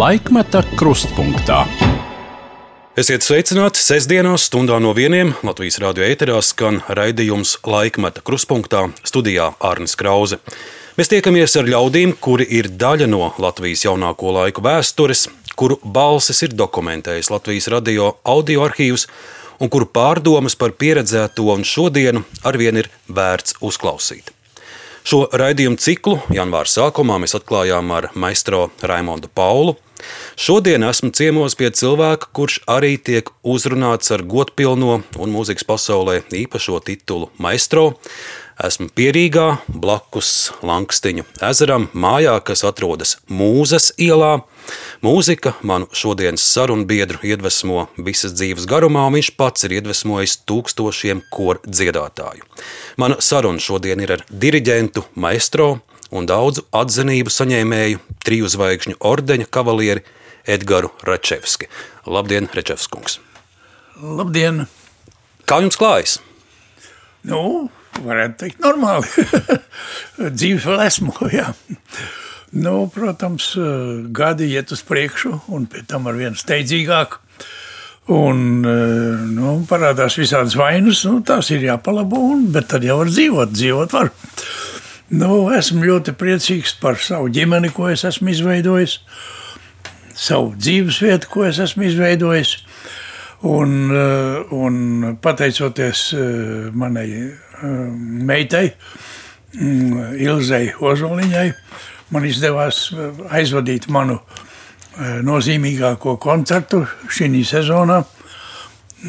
Laikmeta krustpunktā. Esiet sveicināti sestdienās, stundā no vieniem Latvijas rādio ēterā skan raidījums Laikmeta krustpunktā studijā Arnis Krause. Mēs tiekamies ar ļaudīm, kuri ir daļa no Latvijas jaunāko laiku vēstures, kuru balsis ir dokumentējis Latvijas radio audio arhīvs un kuru pārdomas par pieredzēto un šodienu arvien ir vērts uzklausīt. Šo raidījumu ciklu janvāra sākumā mēs atklājām ar maistro Raimondu Paulu. Šodien esmu ciemos pie cilvēka, kurš arī tiek uzrunāts ar godpilno un mūzikas pasaulē īpašo titulu maistro. Esmu Pierīgā, blakus Lankstiņu ezeram, mājā, kas atrodas Mūzes ielā. Mūzika manu šodienas sarunu biedru iedvesmo visas dzīves garumā, un viņš pats ir iedvesmojis tūkstošiem koru dziedātāju. Mana saruna šodien ir ar diriģentu, maestro un daudzu atzinību saņēmēju, triju zvaigžņu ordeņa kavalieri Edgars Rečevski. Labdien, Rečevskungs! Labdien! Kā jums klājas? Nu, varētu teikt, normāli. Dzīves vēl esmu. Jā. Nu, protams, gadi iet uz priekšu, un pēc tam ar vienu steidzīgāk. Un nu, parādās visādas vainas, nu, tās ir jāpalabo, un, bet tad jau var dzīvot, dzīvot var. Nu, esmu ļoti priecīgs par savu ģimeni, ko es esmu izveidojis, savu dzīves vietu, ko es esmu izveidojis. Un, un pateicoties manai meitai, mm, Ilzai Ozoliņai, man izdevās aizvadīt manu nozīmīgāko koncertu šī sezonā.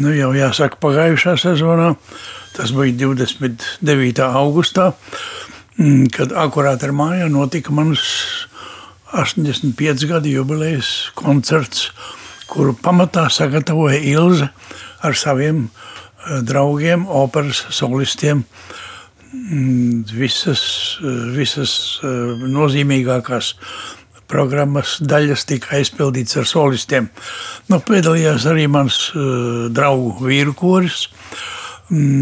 Nu, jau jāsaka, pagājušā sezonā. Tas bija 29. augustā, mm, kad akurāt ar mājā notika mans 85 gadu jubilejas koncerts, kuru pamatā sagatavoja Ilze ar saviem draugiem, operas solistiem. Mm, visas, visas nozīmīgākās programmas daļas tika aizpildītas ar solistiem. Nu, piedalījās arī mans uh, draugu vīru koris. Mm,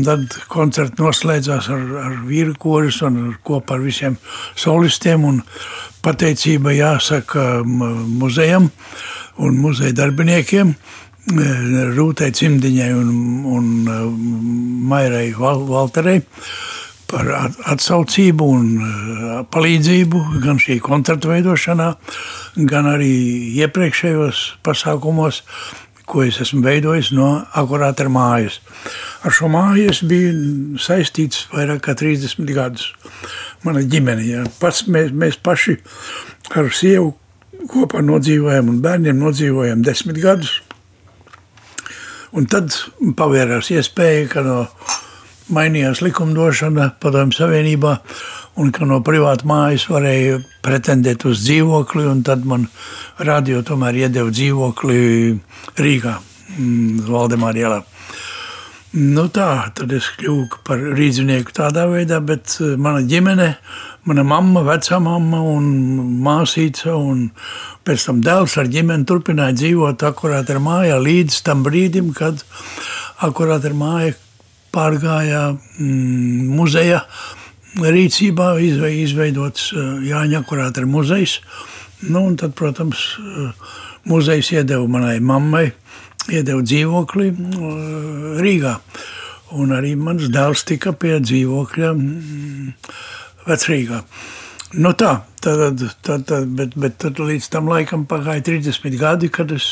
tad koncerts noslēdzās ar, ar vīru koris un ar, kopā ar visiem solistiem. Pateicība jāsaka muzejam un muzeja darbiniekiem, Rūtai Cimdiņai un, un Mairai Valterei par atsaucību un palīdzību gan šī koncerta veidošanā, gan arī iepriekšējos pasākumos, ko es esmu veidojis no akurāt ar mājas. Ar šo māju es biju saistīts vairāk kā 30 gadus. Mana ģimene, jā. Pats mēs, mēs paši ar sievu kopā nodzīvojam un bērniem nodzīvojam desmit gadus. Un tad pavērās iespēja, ka no mainījās likumdošana Padomju Savienībā, un ka no privāta mājas varēja pretendēt uz dzīvokli, tad man radio tomēr iedeva dzīvokli Rīgā, mm, Valdemāra ielā. Nu tā, tad es kļuvu par rīznieku tādā veidā, bet eh, mana ģimene, mana mamma, vecā mamma un māsīca un pēc tam dēls ar ģimeni turpināja dzīvot akurāt ar mājā līdz tam brīdim, kad akurāt ar māju pārgāja mm, muzeja rīcībā, izveidots eh, Jāņa akurāt ar muzejs. Nu, un tad, protams, eh, muzejs iedeva manai mammai iedevu dzīvokli uh, Rīgā. Un arī mans dēls tika pie dzīvokļa mm, Vecrīgā. Nu tā, tad, tad, tad, bet, bet tad līdz tam laikam pagāja 30 gadi, kad es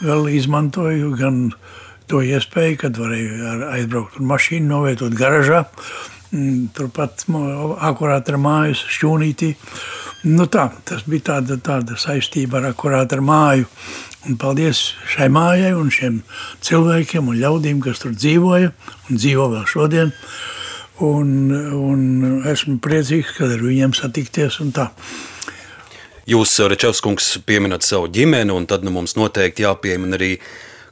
vēl izmantoju gan to iespēju, kad varēju aizbraukt ar mašīnu, novietot garažā, mm, turpat akurāt ar mājas šķūnītī. Nu tā, tas bija tāda, tāda saistība ar akurāt ar māju. Un paldies šai mājai un šiem cilvēkiem un ļaudīm, kas tur dzīvoja un dzīvo vēl šodien. Un, un esmu priecīgs, ka ar viņiem satikties un tā. Jūs, Rečevskungs, pieminat savu ģimeni, un tad nu, mums noteikti jāpiemina arī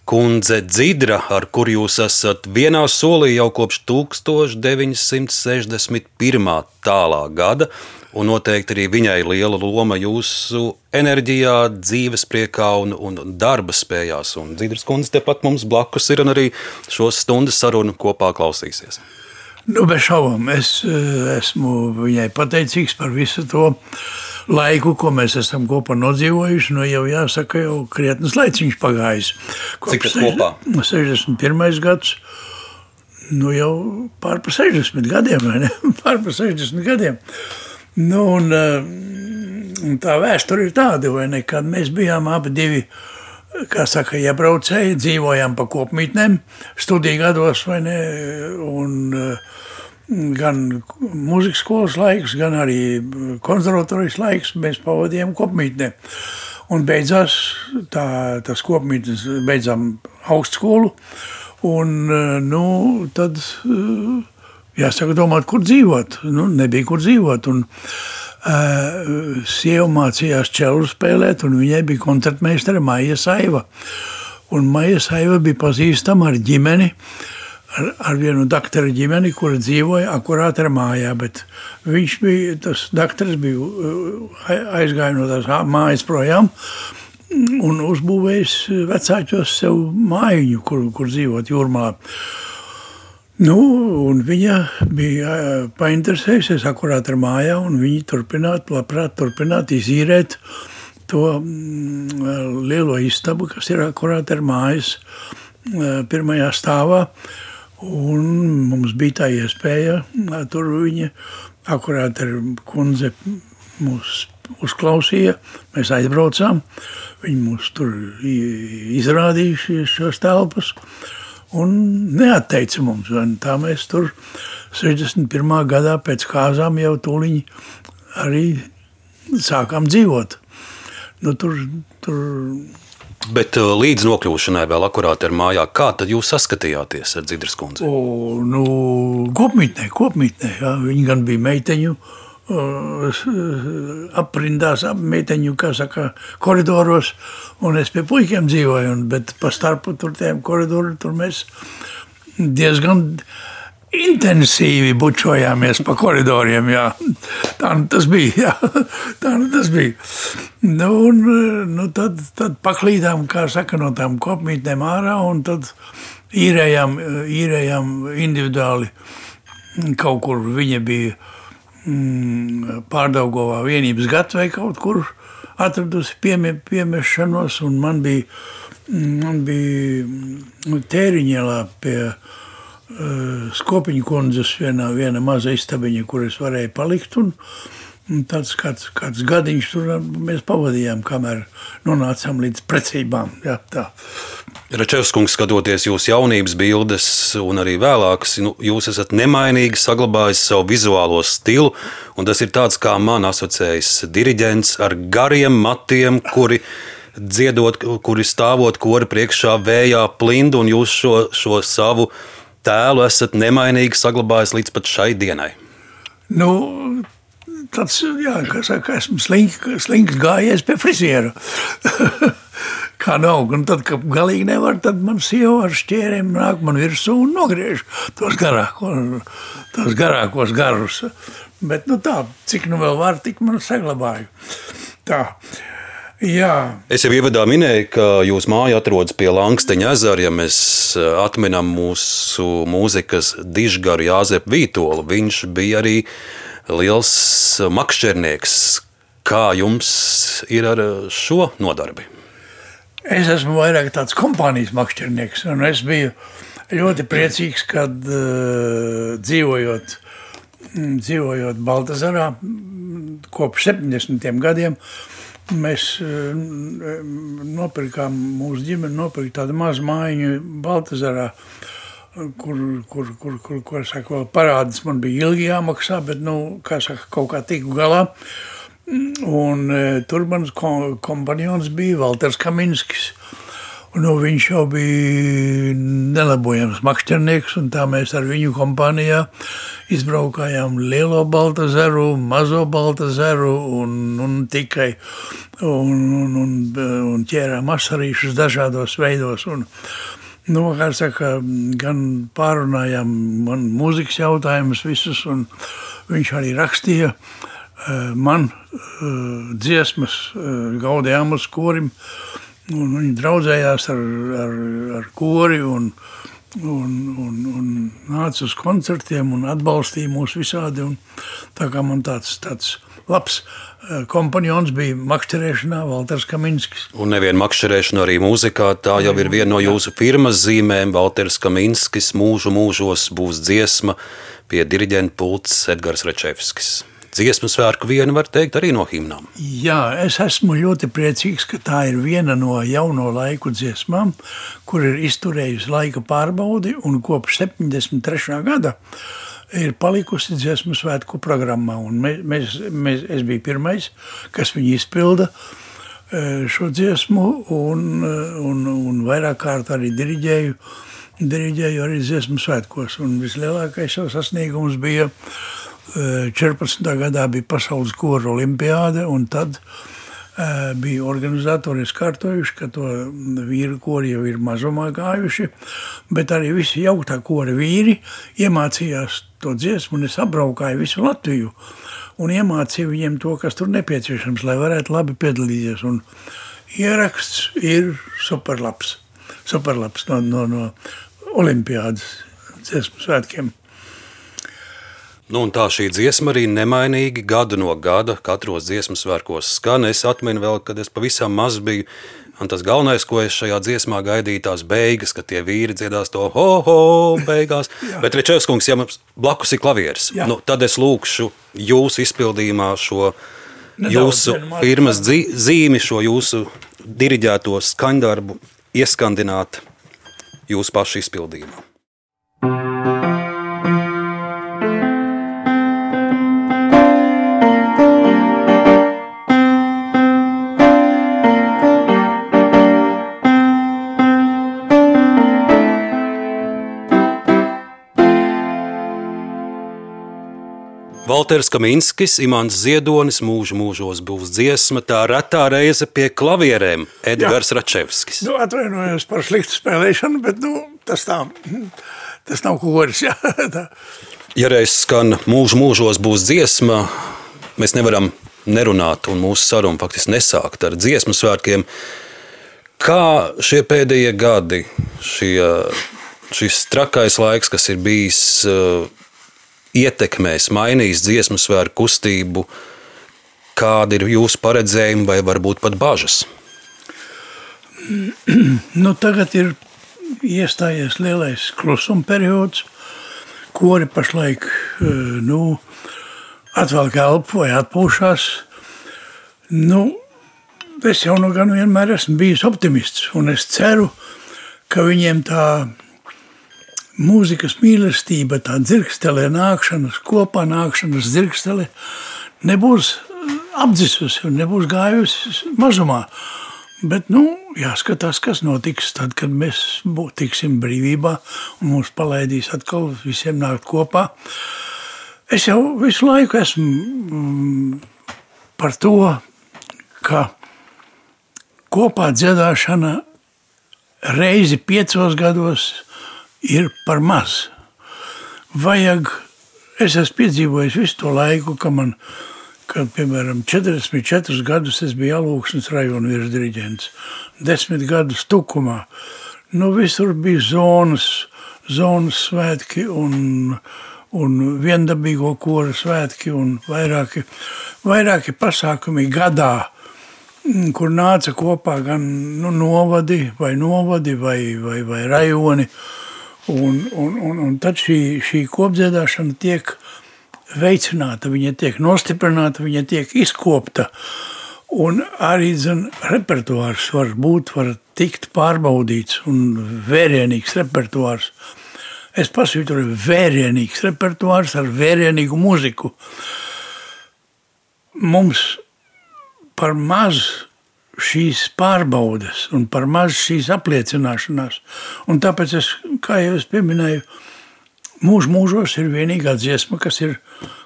kundze Dzidra, ar kuru jūs esat vienā solī jau kopš 1961. tālā gada. Un noteikti arī viņai liela loma jūsu enerģijā, dzīves priekā un, un darba spējās. Un Dzīves kundze tepat mums blakus ir un arī šo stundu sarunu kopā klausīsies. Nu, bez šaubām, es esmu viņai pateicīgs par visu to. Laiku, ko mēs esam kopā nodzīvojuši, nu jau jāsaka, jau krietnes laiciņš pagājis. Cik tas kopā? 61. gads. Nu jau pār pa 60 gadiem, vai ne? Pār pa 60 gadiem. Nu, un, un tā vēsture ir tāda, vai ne, kad mēs bijām abi divi kā saka, iebraucēji, dzīvojām pa kopmītnēm, studiju gados, vai ne, un gan mūzikas skolas laiks, gan arī konservatorijas laiks mēs pavadījām kopmītnē. Un beidzās tā, tas kopmītnes, beidzām augstskolu, un nu, tad jāsaka domāt, kur dzīvot. Nu, nebija kur dzīvot. Un, Uh, sieva mācījās čelu spēlēt, un viņai bija koncertmeistara Maija Saiva. Un Maija Saiva bija pazīstama ar ģimeni, ar, ar vienu doktoru ģimeni, kura dzīvoja akurāt ar mājā, bet viņš bija, tas doktors bija aizgāja no tās mājas projām un uzbūvējis vecāķos sev mājiņu, kur, kur dzīvot jūrmalā. Nu, viņa bija painteresējusies akurāt ar mājām, un viņa turpinātu, labprāt, turpināt izīrēt to mm, lielo istabu, kas ir akurāt ar mājas pirmajā stāvā. Un mums bija tā iespēja, tur viņa akurāt ar kundze mūs uzklausīja, mēs aizbraucām, viņi mūs tur izrādīja šos telpas un neatteica mums. Un tā mēs tur 61. gadā pēc kāzām jau tūliņi arī sākām dzīvot. Nu, tur, tur... Bet uh, līdz nokļūšanai vēl akurāti ar mājā, kā tad jūs saskatījāties ar Dzidras kundzi? O, nu, kopmītnē, kopmītnē, jā. Viņi gan bija meiteņu, uh, aprindās, ap meiteņu, kā saka, koridoros, un es pie puikiem dzīvoju, bet pa starpu tur tiem koridoriem, tur mēs diezgan intensīvi bučojāmies pa koridoriem, jā. Tā nu tas bija, jā. Tā nu tas bija. Nu, un, nu tad, tad paklīdām, kā saka, no tām kopmītnēm ārā, un tad īrējām, īrējām individuāli kaut kur viņa bija mm, pārdaugovā vienības vai kaut kur atradusi piemie, piemešanos, un man bija, mm, man bija mm, tēriņielā pie uh, skopiņu kundzes viena, viena maza istabiņa, kur es varēju palikt, un, Tāds kāds, kāds gadiņš tur mēs pavadījām, kamēr nonācām līdz precībām. Jā, tā. Račevskungs, skatoties jūsu jaunības bildes un arī vēlākas, nu, jūs esat nemainīgi saglabājis savu vizuālo stilu, un tas ir tāds, kā man asociējas diriģents ar gariem matiem, kuri dziedot, kuri stāvot kori priekšā vējā plindu, un jūs šo, šo savu tēlu esat nemainīgi saglabājis līdz pat šai dienai. Nu, tāds, jā, kā saka, esmu slink, slinks gājies pie friziera. Kā nav, un tad, kad galīgi nevar, tad man sieva ar šķēriem nāk man virsū un nogriež tos garākos, tos garākos garus. Bet, nu tā, cik nu vēl var, tik man saglabāju. Tā. Jā. Es jau ievadā minēju, ka jūsu māja atrodas pie Lanksteņa ezera. Ja mēs eh, atminam mūsu mūzikas dižgaru Jāzepu Vītolu, viņš bija arī liels makšķernieks. Kā jums ir ar šo nodarbi? Es esmu vairāk tāds kompānijas makšķernieks, un es biju ļoti priecīgs, kad uh, dzīvojot, dzīvojot Baltazarā kopš 70. gadiem, mēs uh, nopirkām, mūsu ģimene nopirka tādu mazu mājiņu Baltazarā, kur, kur, kur, kur, kur saka, parādus man bija ilgi jāmaksā, bet, nu, kā saka, kaut kā tiku galā. Un e, tur mans kompanions bija Valters Kaminskis. Nu, viņš jau bija nelabojams makšķernieks, un tā mēs ar viņu kompānijā izbraukājām lielo Baltazaru, mazo Baltazaru un, un tikai un, un, un, un ķērām asarīšus dažādos veidos. Un, Nu, saka, gan pārunājām man mūzikas jautājumus visus, un viņš arī rakstīja eh, man eh, dziesmas eh, gaudījām uz korim, un viņi draudzējās ar, ar, ar kori, un, un, un, un nāca uz koncertiem un atbalstīja mūs visādi. Un tā kā man tāds, tāds labs eh, kompanions bija makšķerēšanā Valters Kaminskis. Un nevienu makšķerēšanu arī mūzikā, tā jau ir viena no jūsu firmas zīmēm. Valters Kaminskis mūžu mūžos būs dziesma pie diriģenta pults Edgars Rečevskis dziesmu svētku viena, var teikt, arī no himnām. Jā, es esmu ļoti priecīgs, ka tā ir viena no jauno laiku dziesmām, kur ir izturējusi laika pārbaudi un kopš 73. gada ir palikusi dziesmu svētku programmā. Mēs, mēs, es biju pirmais, kas viņu izpilda e, šo dziesmu, un, e, un, un vairāk kārt arī diriģēju, diriģēju arī dziesmu svētkos. Un vislielākais jau sasniegums bija 14. E, gadā bija pasaules kora olimpiāde, un tad uh, bija organizatori skārtojuši, ka to vīru kori jau ir mazumā gājuši, bet arī visi jauktā kora vīri iemācījās to dziesmu, un es apbraukāju visu Latviju un iemācīju viņiem to, kas tur nepieciešams, lai varētu labi piedalīties. Un ieraksts ir superlabs, superlabs no, no, no olimpiādas dziesmu svētkiem. Nu, tā šī dziesma arī nemainīgi gadu no gada, katros dziesmu svētkos skan. Es atminu vēl, kad es pavisam maz biju Un tas galvenais, ko es šajā dziesmā gaidīju, tās beigas, kad tie vīri dziedās to ho, ho, beigās. Bet Rečevskungs, ja mums blakus ir klavieris, Jā. nu, tad es lūkšu jūsu izpildījumā šo Nedaudz jūsu firmas zīmi, šo jūsu diriģēto skaņdarbu ieskandināt jūsu pašu izpildījumā. Valters Kaminskis, Imants Ziedonis, mūžu mūžos būs dziesma, tā retā reize pie klavierēm Edgars Jā. Račevskis. Nu, atvainojos par sliktu spēlēšanu, bet nu, tas, tā, tas nav koris. Jā, ja reiz skan mūžu mūžos būs dziesma, mēs nevaram nerunāt un mūsu sarunu faktiski nesākt ar dziesmu svētkiem. Kā šie pēdējie gadi, šie, šis trakais laiks, kas ir bijis ietekmēs, mainīs dziesmu svēru kustību? Kādi ir jūsu paredzējumi vai varbūt pat bažas? Nu, tagad ir iestājies lielais klusuma periods. Kori pašlaik eh, nu, atvelk elpu vai atpūšas. Nu, es jau nu gan vienmēr esmu bijis optimists, un es ceru, ka viņiem tā mūzikas mīlestība, tā dzirkstele, nākšanas kopā, nākšanas dzirkstele nebūs apdzisusi un nebūs gājusi mazumā. Bet nu, jāskatās, kas notiks tad, kad mēs tiksim brīvībā un mūs palaidīs atkal visiem nākt kopā. Es jau visu laiku esmu mm, par to, ka kopā dziedāšana reizi piecos gados ir par maz. Vajag, es esmu piedzīvojis visu to laiku, ka man, kad, piemēram, 44 gadus es biju Alūksnes rajona virsdiriģents, 10 gadus Tukumā. Nu, visur bija zonas, zonas svētki un, un viendabīgo kora svētki un vairāki, vairāki pasākumi gadā, kur nāca kopā gan nu, novadi vai novadi vai, vai, vai rajoni. Un, un, un, un tad šī, šī kopdziedāšana tiek veicināta, viņa tiek nostiprināta, viņa tiek izkopta. Un arī zin, repertuārs var būt, var tikt pārbaudīts un vērienīgs repertuārs. Es pasvītroju vērienīgs repertuārs ar vērienīgu mūziku. Mums par maz šīs pārbaudes un par maz šīs apliecināšanās. Un tāpēc, es, kā jau es pieminēju, mūžu mūžos ir vienīgā dziesma, kas ir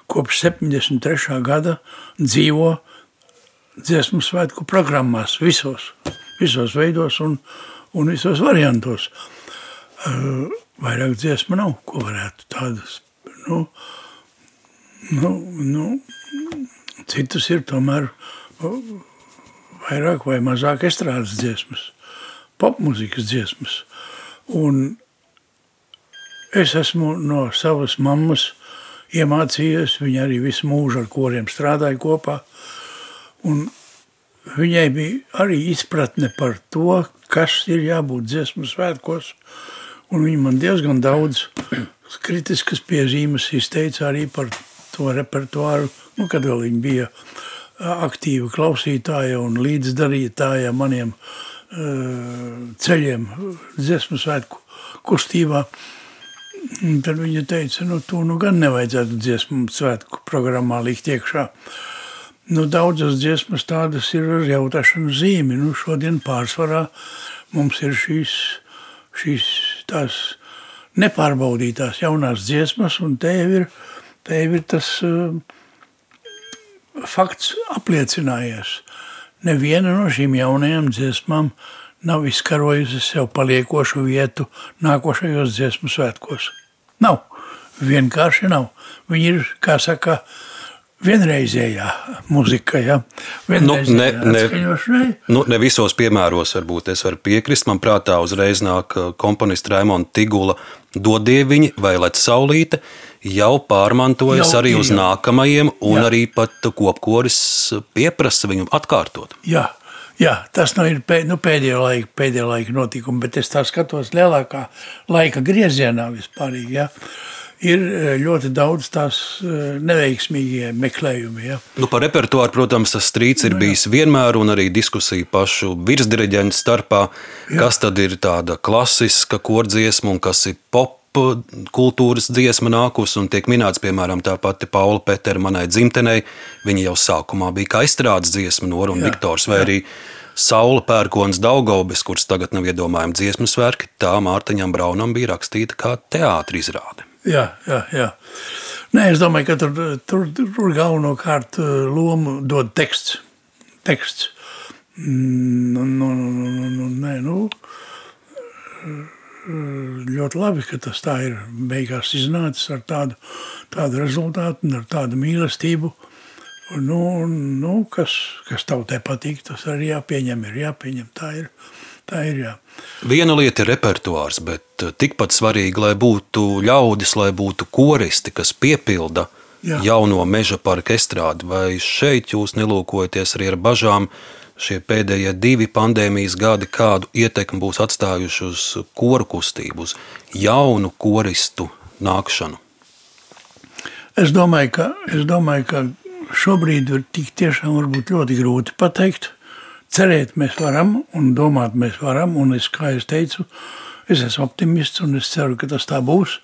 kopš 73. gada dzīvo dziesmu svētku programmās visos, visos veidos un, un visos variantos. Uh, vairāk dziesmu nav, ko varētu tādas, nu, nu, nu, citas ir tomēr vairāk vai mazāk estrādes dziesmas, popmūzikas dziesmas. Un Es esmu no savas mammas iemācījies. Viņa arī visu mūžu ar koriem strādāja kopā. Un viņai bija arī izpratne par to, kas ir jābūt dziesmu svētkos. Un viņa man diezgan daudz kritiskas piezīmes izteica arī par to repertuāru, nu, kad vēl viņa bija aktīva klausītāja un līdzdarītāja maniem uh, ceļiem dziesmu svētku kustībā. Tad viņa teica, nu, to nu gan nevajadzētu dziesmu svētku programmā likt iekšā. Nu, daudzas dziesmas tādas ir ar jautāšanu zīmi. Nu, šodien pārsvarā mums ir šīs, šīs tās nepārbaudītās jaunās dziesmas, un te jau ir, te jau ir tas uh, fakts apliecinājies. Neviena no šīm jaunajām dziesmām nav izkarojusi sev paliekošu vietu nākošajos dziesmu svētkos. Nav. Vienkārši nav. Viņi ir, kā saka, vienreizējā muzika. Ja? Vienreizējā nu, ne, ne, nu, ne visos piemēros varbūt es varu piekrist. Man prātā uzreiz nāk uh, komponists Raimonda Tigula Dodieviņi vai Lec Saulīte jau pārmantojas jau, arī uz jau. nākamajiem, un jā. arī pat kopkoris pieprasa viņu atkārtot. Jā. Jā, tas nu ir pēd, nu, pēdējā laika, pēdējā laika notikumi, bet es tā skatos lielākā laika griezienā vispār. Ja? Ir e, ļoti daudz tās e, neveiksmīgie meklējumi. Ja. Nu, par repertuāru, protams, strīds ir nu, bijis vienmēr, un arī diskusija pašu virsdireģentu starpā, jā. kas tad ir tāda klasiska kordziesma un kas ir pop kultūras dziesma nākus un tiek minēts, piemēram, tā pati Paula Petera manai dzimtenei. Viņa jau sākumā bija kā izstrādes dziesma, Nora un jā, Viktors, vai jā. arī Saula pērkons Daugobis, kurš tagad nav iedomājama dziesmas verki, tā Mārtiņam Braunam bija rakstīta kā teātris izrāde. Jā, jā, jā. Nē, es domāju, ka tur, tur, tur galvenokārt lomu dod teksts. teksts. Nu, nu, nu, nu, nē, nu, ļoti labi, ka tas tā ir beigās iznācis ar tādu, tādu rezultātu un ar tādu mīlestību. Nu, nu, kas, kas tautai patīk, tas arī jāpieņem. Ir jāpieņem tā ir. Tā ir jā. Viena lieta ir repertuārs, bet eh, tikpat svarīgi, lai būtu ļaudis, lai būtu koristi, kas piepilda jā. jauno meža parka estrādi. Vai šeit jūs nelūkojaties arī ar bažām, šie pēdējie divi pandēmijas gadi, kādu ietekmi būs atstājuši uz koru kustību, uz jaunu koristu nākšanu? Es domāju, ka, es domāju, ka šobrīd ir tik tiešām ļoti grūti pateikt. Cerēt mēs varam un domāt mēs varam, un es, kā es teicu, es esmu optimists un es ceru, ka tas tā būs.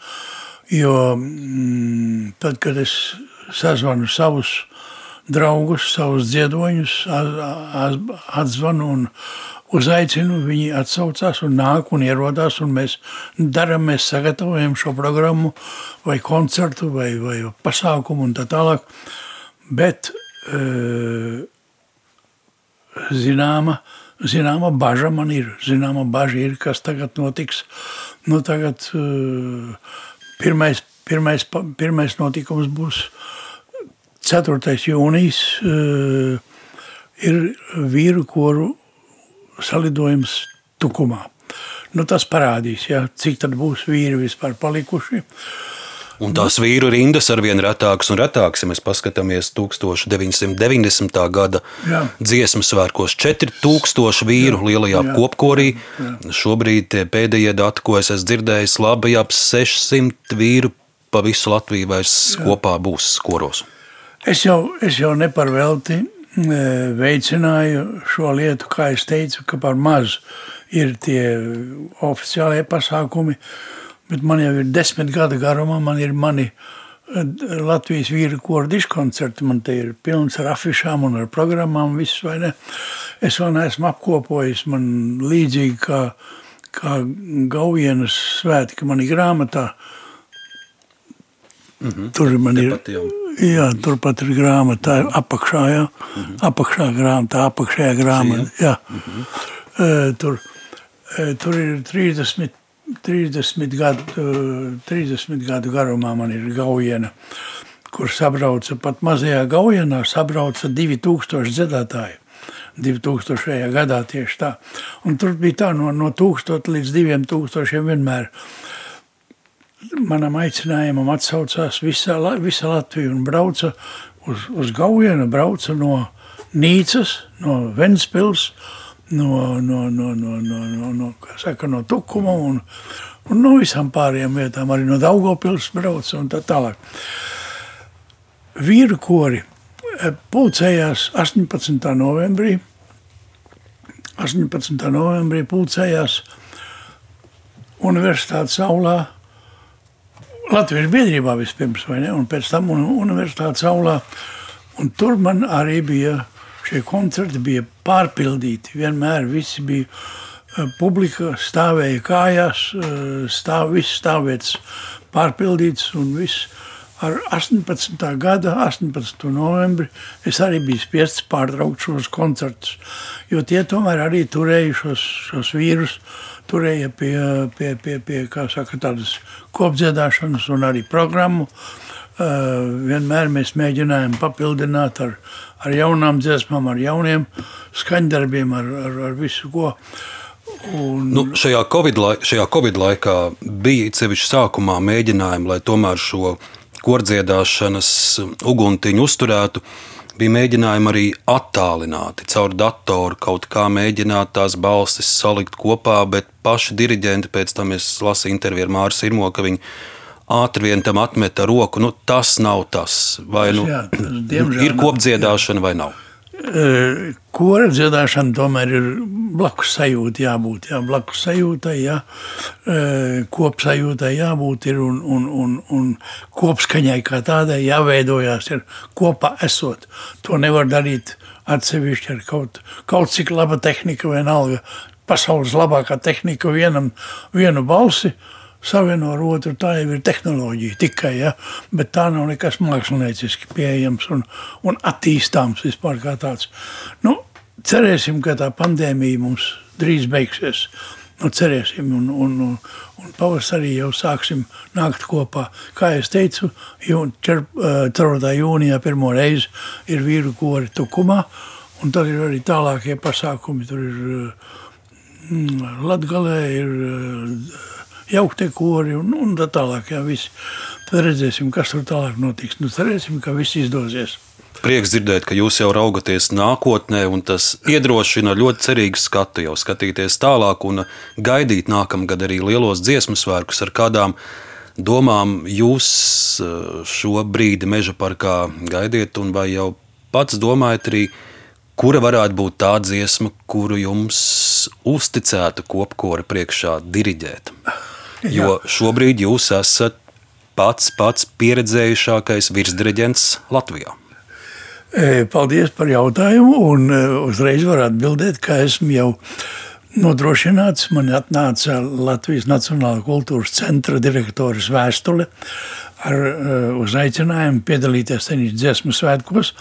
Jo mm, tad, kad es sazvanu savus draugus, savus dziedoņus, atzvanu un uzaicinu. Viņi atsaucās un nāk un ierodās, un mēs darām, mēs sagatavojam šo programmu, vai koncertu, vai, vai pasākumu un tā tālāk. Bet zināma, zināma baža man ir. Zināma baža ir, kas tagad notiks. Nu, tagad pirmais, pirmais, pirmais notikums būs 4. jūnijas uh, ir vīru koru salidojums Tukumā. Nu, tas parādīs, ja, cik tad būs vīri vispār palikuši. Un tās vīru rindas ar vien retākas un retākas, ja mēs paskatāmies 1990. gada jā. dziesmu svētkos, 4000 vīru jā, lielajā jā, kopkorī. Jā. Šobrīd pēdējie dati, ko es esmu dzirdējis, labi ap 600 vīru pa visu Latviju vairs jā. kopā būs koros. Es jau, es jau neparvelti e, veicināju šo lietu, kā es teicu, ka par maz ir tie oficiālie pasākumi, bet man jau ir desmit gadu garumā, man ir mani e, Latvijas vīru koru diskoncerti, man te ir pilns ar afišām un ar programmām, viss vai ne. Es vēl neesmu apkopojis, man līdzīgi kā, kā Gaujienas svētki, man ir grāmatā, Mm -hmm. Tur man ir. Jā, turpat ir grāmata, apakšā, jā. Mm -hmm. apakšā grāmata, apakšējā grāmata. Jā. Mm -hmm. uh, tur, uh, tur ir 30, 30, gadu, uh, 30 gadu garumā man ir gaujiena, kur sabrauca pat mazajā gaujienā, sabrauca 2000 dziedātāji. 2000. gadā tieši tā. Un tur bija tā no, no 1000 līdz 2000 vienmēr manam aicinājumam atsaucās visa, visa Latvija un brauca uz, uz Gaujienu, brauca no Nīcas, no Ventspils, no, no, no, no, no, no, no, saka, no Tukuma un, un no visām pārējām vietām, arī no Daugopils brauca un tā tālāk. Vīru kori pulcējās 18. novembrī, 18. novembrī pulcējās Universitātes aulā, Latvijas biedrībā vispirms, vai ne, un pēc tam Universitātes aulā, un tur man arī bija, šie koncerti bija pārpildīti, vienmēr visi bija, eh, publika stāvēja kājās, eh, stāv, viss stāvvietas pārpildīts un viss ar 18. gada 18. novembri es arī biju spiests pārtraukt šos koncertus, jo tie tomēr arī turēja šos, šos vīrus, turēja pie, pie, pie, pie saka, tādas kopdziedāšanas un arī programmu. Uh, vienmēr mēs mēģinājām papildināt ar, ar jaunām dziesmām, ar jauniem skaņdarbiem, ar, ar, ar visu ko. Un... Nu, šajā, COVID laik, šajā Covid laikā bija sevišķi sākumā mēģinājumi, lai tomēr šo kordziedāšanas uguntiņu uzturētu, bija mēģinājumi arī attālināti caur datoru kaut kā mēģināt tās balsis salikt kopā, bet paši diriģenti pēc tam es lasīju interviju ar Māru Sirmo, ka viņi ātri vien tam atmeta roku. Nu, tas nav tas, vai nu, Jā, tas, ir kopdziedāšana vai nav. Kora dziedāšana tomēr ir blakus sajūta, jābūt. Jā, blakus sajūtai, jā, kopsajūtai jābūt ir un, un, un, un kopskaņai kā tādai jāveidojās ir kopā esot. To nevar darīt atsevišķi ar kaut, kaut cik laba tehnika vienalga. Pasaules labākā tehnika vienam, vienu balsi, uh, savieno ar otru. Tā jau ir tehnoloģija tikai, ja? bet tā nav nekas mākslinieciski pieejams un, un attīstāms vispār kā tāds. Nu, cerēsim, ka tā pandēmija mums drīz beigsies. Nu, cerēsim, un, un, un, un pavasarī jau sāksim nākt kopā. Kā jau teicu, 4. jūnijā pirmo reizi ir vīru kori Tukumā, un tad ir arī tālākie pasākumi. Tur ir mm, Latgalē, ir jauktie kori un, un tā tālāk. Jā, visi. Tad redzēsim, kas tur tālāk notiks. Nu, cerēsim, ka viss izdosies. Prieks dzirdēt, ka jūs jau raugaties nākotnē, un tas iedrošina ļoti cerīgu skatu, jau skatīties tālāk un gaidīt nākamgad arī lielos dziesmu svētkus, ar kādām domām jūs eh, šo brīdi meža parkā gaidiet, un vai jau pats domājat arī, kura varētu būt tā dziesma, kuru jums uzticētu kopkora priekšā diriģēt? Jo šobrīd jūs esat pats pats pieredzējušākais virsdireģents Latvijā. E, paldies par jautājumu. Un e, uzreiz var atbildēt, ka esmu jau nodrošināts. Man atnāca Latvijas Nacionālā kultūras centra direktoras vēstule ar e, uzaicinājumu piedalīties tenis dziesmu svētkos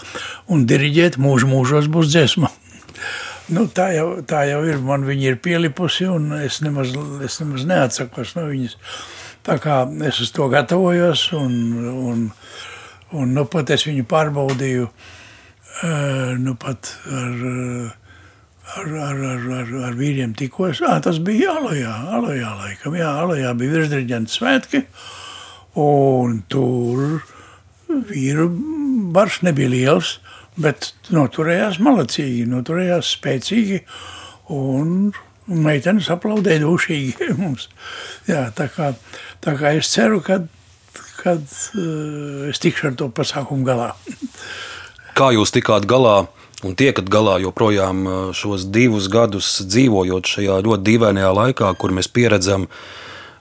un diriģēt mūžu mūžos būs dziesma. Nu, tā, jau, tā jau ir. Man viņa ir pielipusi, un es nemaz, es nemaz neatsakos no viņas. Tā kā es uz to gatavojos, un, un, un nu, pat es viņu pārbaudīju nu, pat ar, ar, ar, ar, ar, ar vīriem tikos. À, tas bija Alojā, Alojā laikam. Jā, Alojā bija virsdirigents svētki, un tur vīru bars nebija liels. Bet noturējās malacīgi, noturējās spēcīgi un meitenes aplaudēja dušīgi mums. Jā, tā, kā, tā kā es ceru, ka kad, uh, es tikšu ar to pasākumu galā. Kā jūs tikāt galā un tiekat galā joprojām eh, šos divus gadus dzīvojot šajā ļoti dīvainajā laikā, kur mēs pieredzam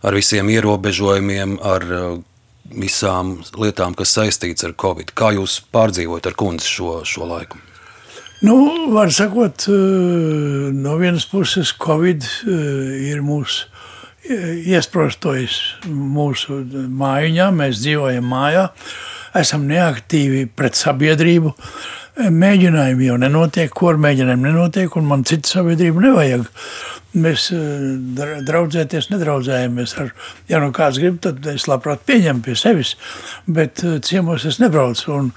ar visiem ierobežojumiem, ar uh, visām lietām, kas saistīts ar Covid. Kā jūs pārdzīvojat ar kundzi šo, šo laiku? Nu, var sakot, eh, no vienas puses Covid eh, ir mūsu eh, iesprostojis mūsu mājiņā, mēs dzīvojam mājā, esam neaktīvi pret sabiedrību, mēģinājumi jau nenotiek, kur mēģinājumi nenotiek, un man citu sabiedrību nevajag. Mēs eh, draudzēties nedraudzējamies. Ar, ja nu kāds grib, tad es labprāt pieņemu pie sevis, bet eh, ciemos es nebraucu. Un,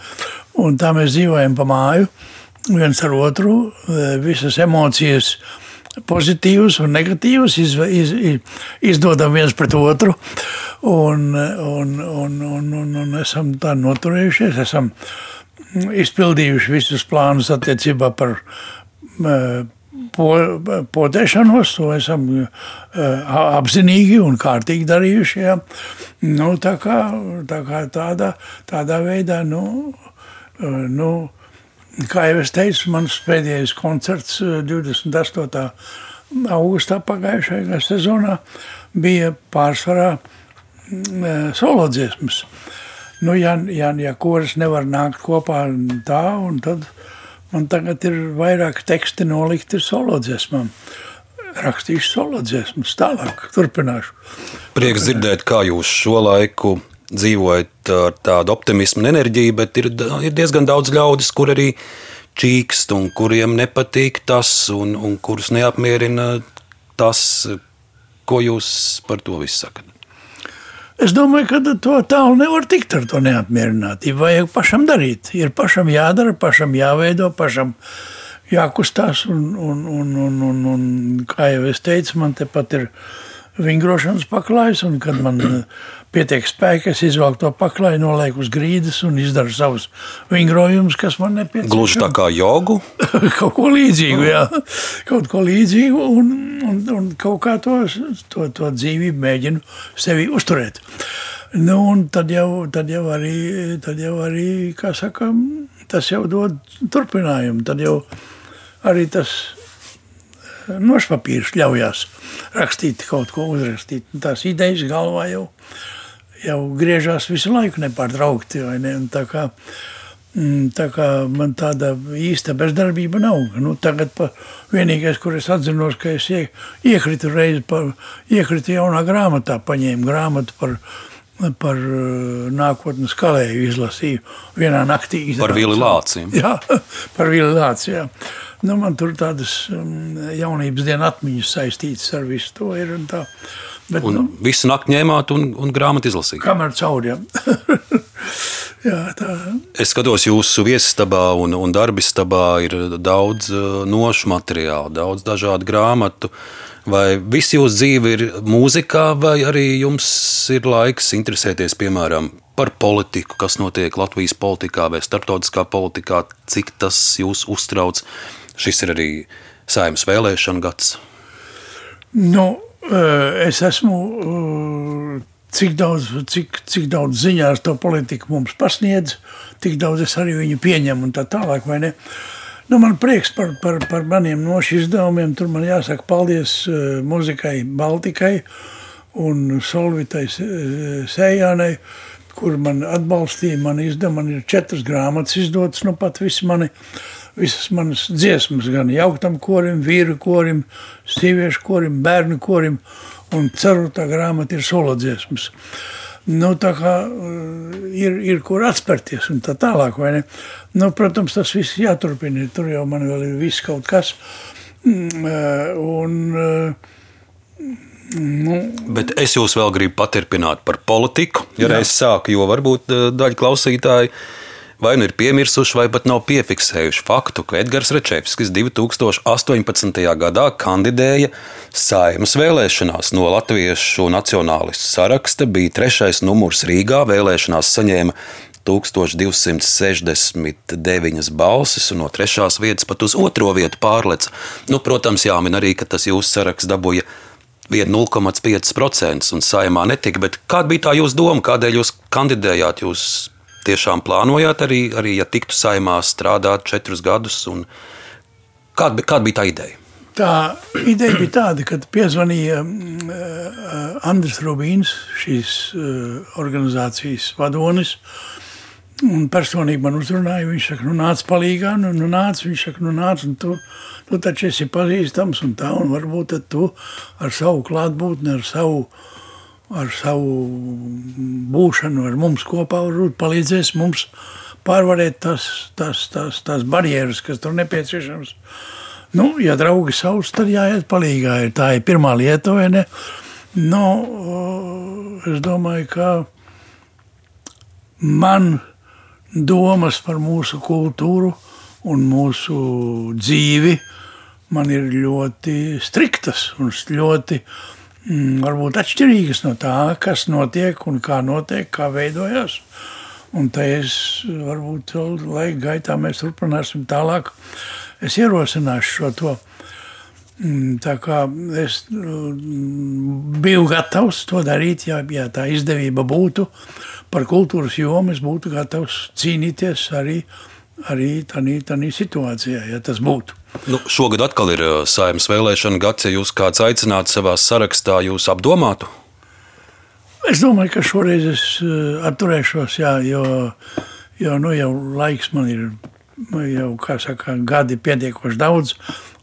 un tā mēs dzīvojam pa māju, viens ar otru, eh, visas emocijas pozitīvas un negatīvas iz, iz, iz, izdodam viens pret otru. Un, un, un, un, un, un esam tā noturējušies, esam izpildījuši visus plānus attiecībā par po, potēšanos, to esam apzinīgi un kārtīgi darījuši. Ja. Nu, tā kā, tā kā tādā, tādā veidā, nu, nu, kā jau es teicu, mans pēdējais koncerts 28. augustā pagājušajā sezonā bija pārsvarā solo dziesmas. Nu, ja, ja, ja koris nevar nākt kopā tā, un tad man tagad ir vairāk teksti nolikti solo dziesmām. Rakstīšu solo dziesmas, tālāk turpināšu. Prieks dzirdēt, kā jūs šo laiku dzīvojat ar tādu optimismu un enerģiju, bet ir, ir diezgan daudz ļaudis, kur arī čīkst un kuriem nepatīk tas, un, un kurus neapmierina tas, ko jūs par to visu sakat. Es domāju, ka to tālu nevar tikt ar to neapmierinātību. Vajag pašam darīt. Ir pašam jādara, pašam jāveido, pašam jākustās. Un, un, un, un, un, un kā jau es teicu, man tepat ir vingrošanas paklājs, un kad man pietiek spēka, es izvelku to paklāju, nolieku uz grīdas un izdaru savus vingrojumus, kas man nepieciešams. Gluži tā kā jogu? kaut ko līdzīgu, jā. Kaut ko līdzīgu un, un, un kaut kā to, to, to dzīvību mēģinu sevi uzturēt. Nu, un tad jau, tad jau arī, tad jau arī, kā saka, tas jau dod turpinājumu. Tad jau arī tas nošpapīrs ļaujās rakstīt kaut ko, uzrakstīt. Tās idejas galvā jau jau griežās visu laiku nepārtraukti. Ne? Un tā kā, mm, tā kā man tāda īsta bezdarbība nav. Nu, tagad pa, vienīgais, kur es atzinos, ka es ie, iekritu reizi, pa, iekritu jaunā grāmatā, paņēmu grāmatu par par uh, nākotnes kalēju izlasīju vienā naktī. Par Vili Lāciju. Jā, par Vili Lāciju. Nu, man tur tādas um, jaunības dienas atmiņas saistītas ar visu to ir. Un tā. Bet, un nu, visu nakti ņēmāt un, un grāmatu izlasījāt. Kamēr cauri. Jā, tā. Es skatos, jūsu viesistabā un, un darbistabā ir daudz uh, nošu materiālu, daudz dažādu grāmatu. Vai viss jūsu dzīve ir mūzikā, vai arī jums ir laiks interesēties, piemēram, par politiku, kas notiek Latvijas politikā vai starptautiskā politikā, cik tas jūs uztrauc? Šis ir arī saimnes vēlēšana gads. Nu, es esmu, cik daudz, cik, cik daudz ziņās to politiku mums pasniedz, tik daudz es arī viņu pieņemu un tā tālāk? Nu, man prieks par, par, par maniem nošu izdevumiem. Tur man jāsaka paldies uh, muzikai Baltikai un Solvitai Sējānai, kur man atbalstīja. Man izdevumi, man ir četras grāmatas izdotas, nu pat visi mani uh, visas manas dziesmas, gan jauktam korim, vīru korim, sieviešu korim, bērnu korim, un ceru, tā grāmata ir solo dziesmas. Nu, tā kā uh, ir, ir kur atspērties un tā tālāk? Nu, protams, tas viss jāturpina, tur jau man vēl ir viss kaut kas. Mm, uh, un, uh, Nu. Bet es jūs vēl gribu paturpināt par politiku, ja reiz sāku, jo varbūt daļa klausītāji vai nu ir piemirsuši, vai pat nav piefiksējuši faktu, ka Edgars Rečevskis 2018. gadā kandidēja saimas vēlēšanās no Latviešu nacionālistu saraksta, bija trešais numurs Rīgā, vēlēšanās saņēma 1269 balsis, un no trešās vietas pat uz otro vietu pārleca. Nu, protams, jāmin arī, ka tas jūsu saraksts dabūja 0,5% un saimā netika. Bet kāda bija tā jūsu doma, kādēļ jūs kandidējāt? Jūs tiešām plānojāt arī, arī ja tiktu saimā strādāt četrus gadus? Kāda, kāda bija tā ideja? Tā ideja bija tāda, ka piezvanīja uh, Andris Rubīns, šīs uh, organizācijas vadonis. Un personīgi man uzrunāja, viņš saka, nu nāc palīgā, nu, nu nāc, viņš saka, nu nāc, un tu, tu taču esi pazīstams un tā, un varbūt tu ar savu klātbūtni, ar savu uh, ar savu būšanu ar mums kopā, varbūt palīdzēs mums pārvarēt tās, tās, tās, tās barjeras, kas tur nepieciešams. Nu, ja draugi savus, tad jāiet palīgā. Tā ir pirmā lieta, vai ne? Nu, es domāju, ka man domas par mūsu kultūru un mūsu dzīvi man ir ļoti striktas un ļoti uh, varbūt atšķirīgas no tā, kas notiek un kā notiek, kā veidojas. Un tā es varbūt laika gaitā mēs turpināsim tālāk. Es ierosināšu šo to. Mm, tā kā es mm, biju gatavs to darīt, ja, ja tā izdevība būtu par kultūras jomu, es būtu gatavs cīnīties arī, arī tādā situācijā, ja tas būtu. Nu, šogad atkal ir uh, saimnes vēlēšana gads. Ja jūs kāds aicinātu savā sarakstā, jūs apdomātu? Es domāju, ka šoreiz es uh, atturēšos, jā, jo, jo nu, jau laiks man ir jau saka, gadi pietiekoši daudz,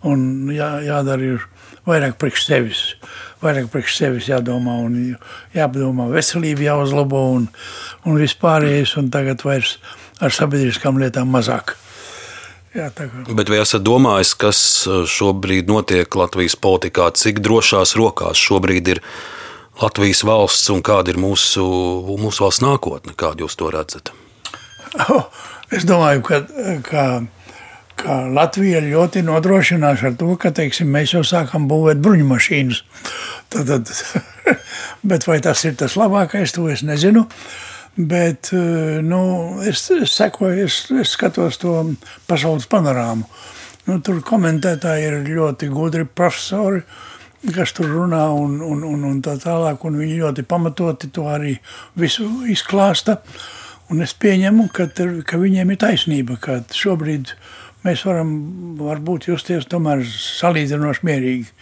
un jā, jādara ir vairāk priekš sevis. Vairāk priekš sevis jādomā, un jāpadomā, veselība jāuzlabo un, un vispārējais, un tagad vairs ar sabiedriskām lietām mazāk. Jā, Bet vai esat domājis, kas uh, šobrīd notiek Latvijas politikā, cik drošās rokās šobrīd ir Latvijas valsts un kāda ir mūsu, mūsu valsts nākotne? Kādu jūs to redzat? Oh, es domāju, ka, ka, ka Latvija ļoti nodrošinās ar to, ka teiksim, mēs jau sākam būvēt bruņumašīnas. Tad, tad, bet vai tas ir tas labākais, to es nezinu. Uh, Bet eh, nu, es, es sekoju, es, es skatos to pasaules panorāmu. Nu, tur komentētāji ir ļoti gudri profesori, kas tur runā un, un, un, un tā tālāk. Un viņi ļoti pamatoti to arī visu izklāsta. Un es pieņemu, ka, tur, ka viņiem ir taisnība, ka šobrīd mēs varam varbūt justies tomēr salīdzinoši mierīgi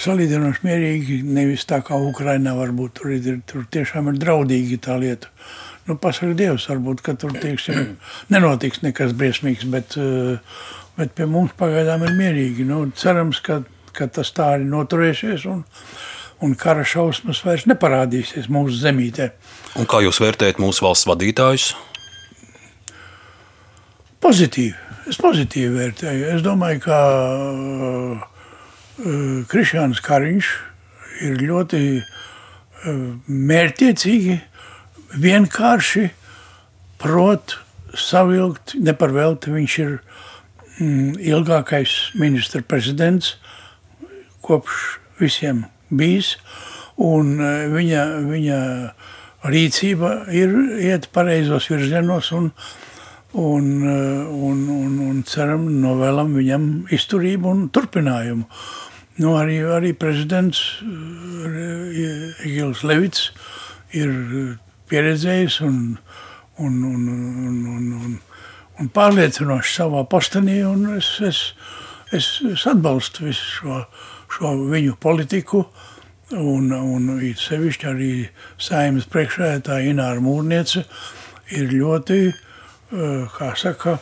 salīdzinoši mierīgi, nevis tā kā Ukrainā varbūt tur, ir, tur tiešām ir draudīgi tā lieta. Nu, pasaka Dievs, varbūt, ka tur tieksim, nenotiks nekas briesmīgs, bet, eh, bet pie mums pagaidām ir mierīgi. Nu, cerams, ka, ka tas tā arī noturēsies un, un kara šausmas vairs neparādīsies mūsu zemītē. Un kā jūs vērtējat mūsu valsts vadītājus? Pozitīvi. Es pozitīvi vērtēju. Es domāju, ka uh, Eh, Krišāns Kariņš ir ļoti eh, mērķiecīgi, vienkārši prot savilkt, neparvelti. Viņš ir mm, ilgākais ministra prezidents kopš visiem bijis, un eh, viņa, viņa rīcība ir iet pareizos virzienos, un, un, un, un, un ceram, novēlam viņam izturību un turpinājumu. Nu, arī, arī prezidents eh, Egils Levits ir pieredzējis un, un, un, un, un, un, un pārliecinoši savā postenī. Es, es, es, es atbalstu visu šo, šo viņu politiku. Un, un it sevišķi arī saimnes priekšsēdētāja Ināra Mūrniece ir ļoti, eh, kā saka,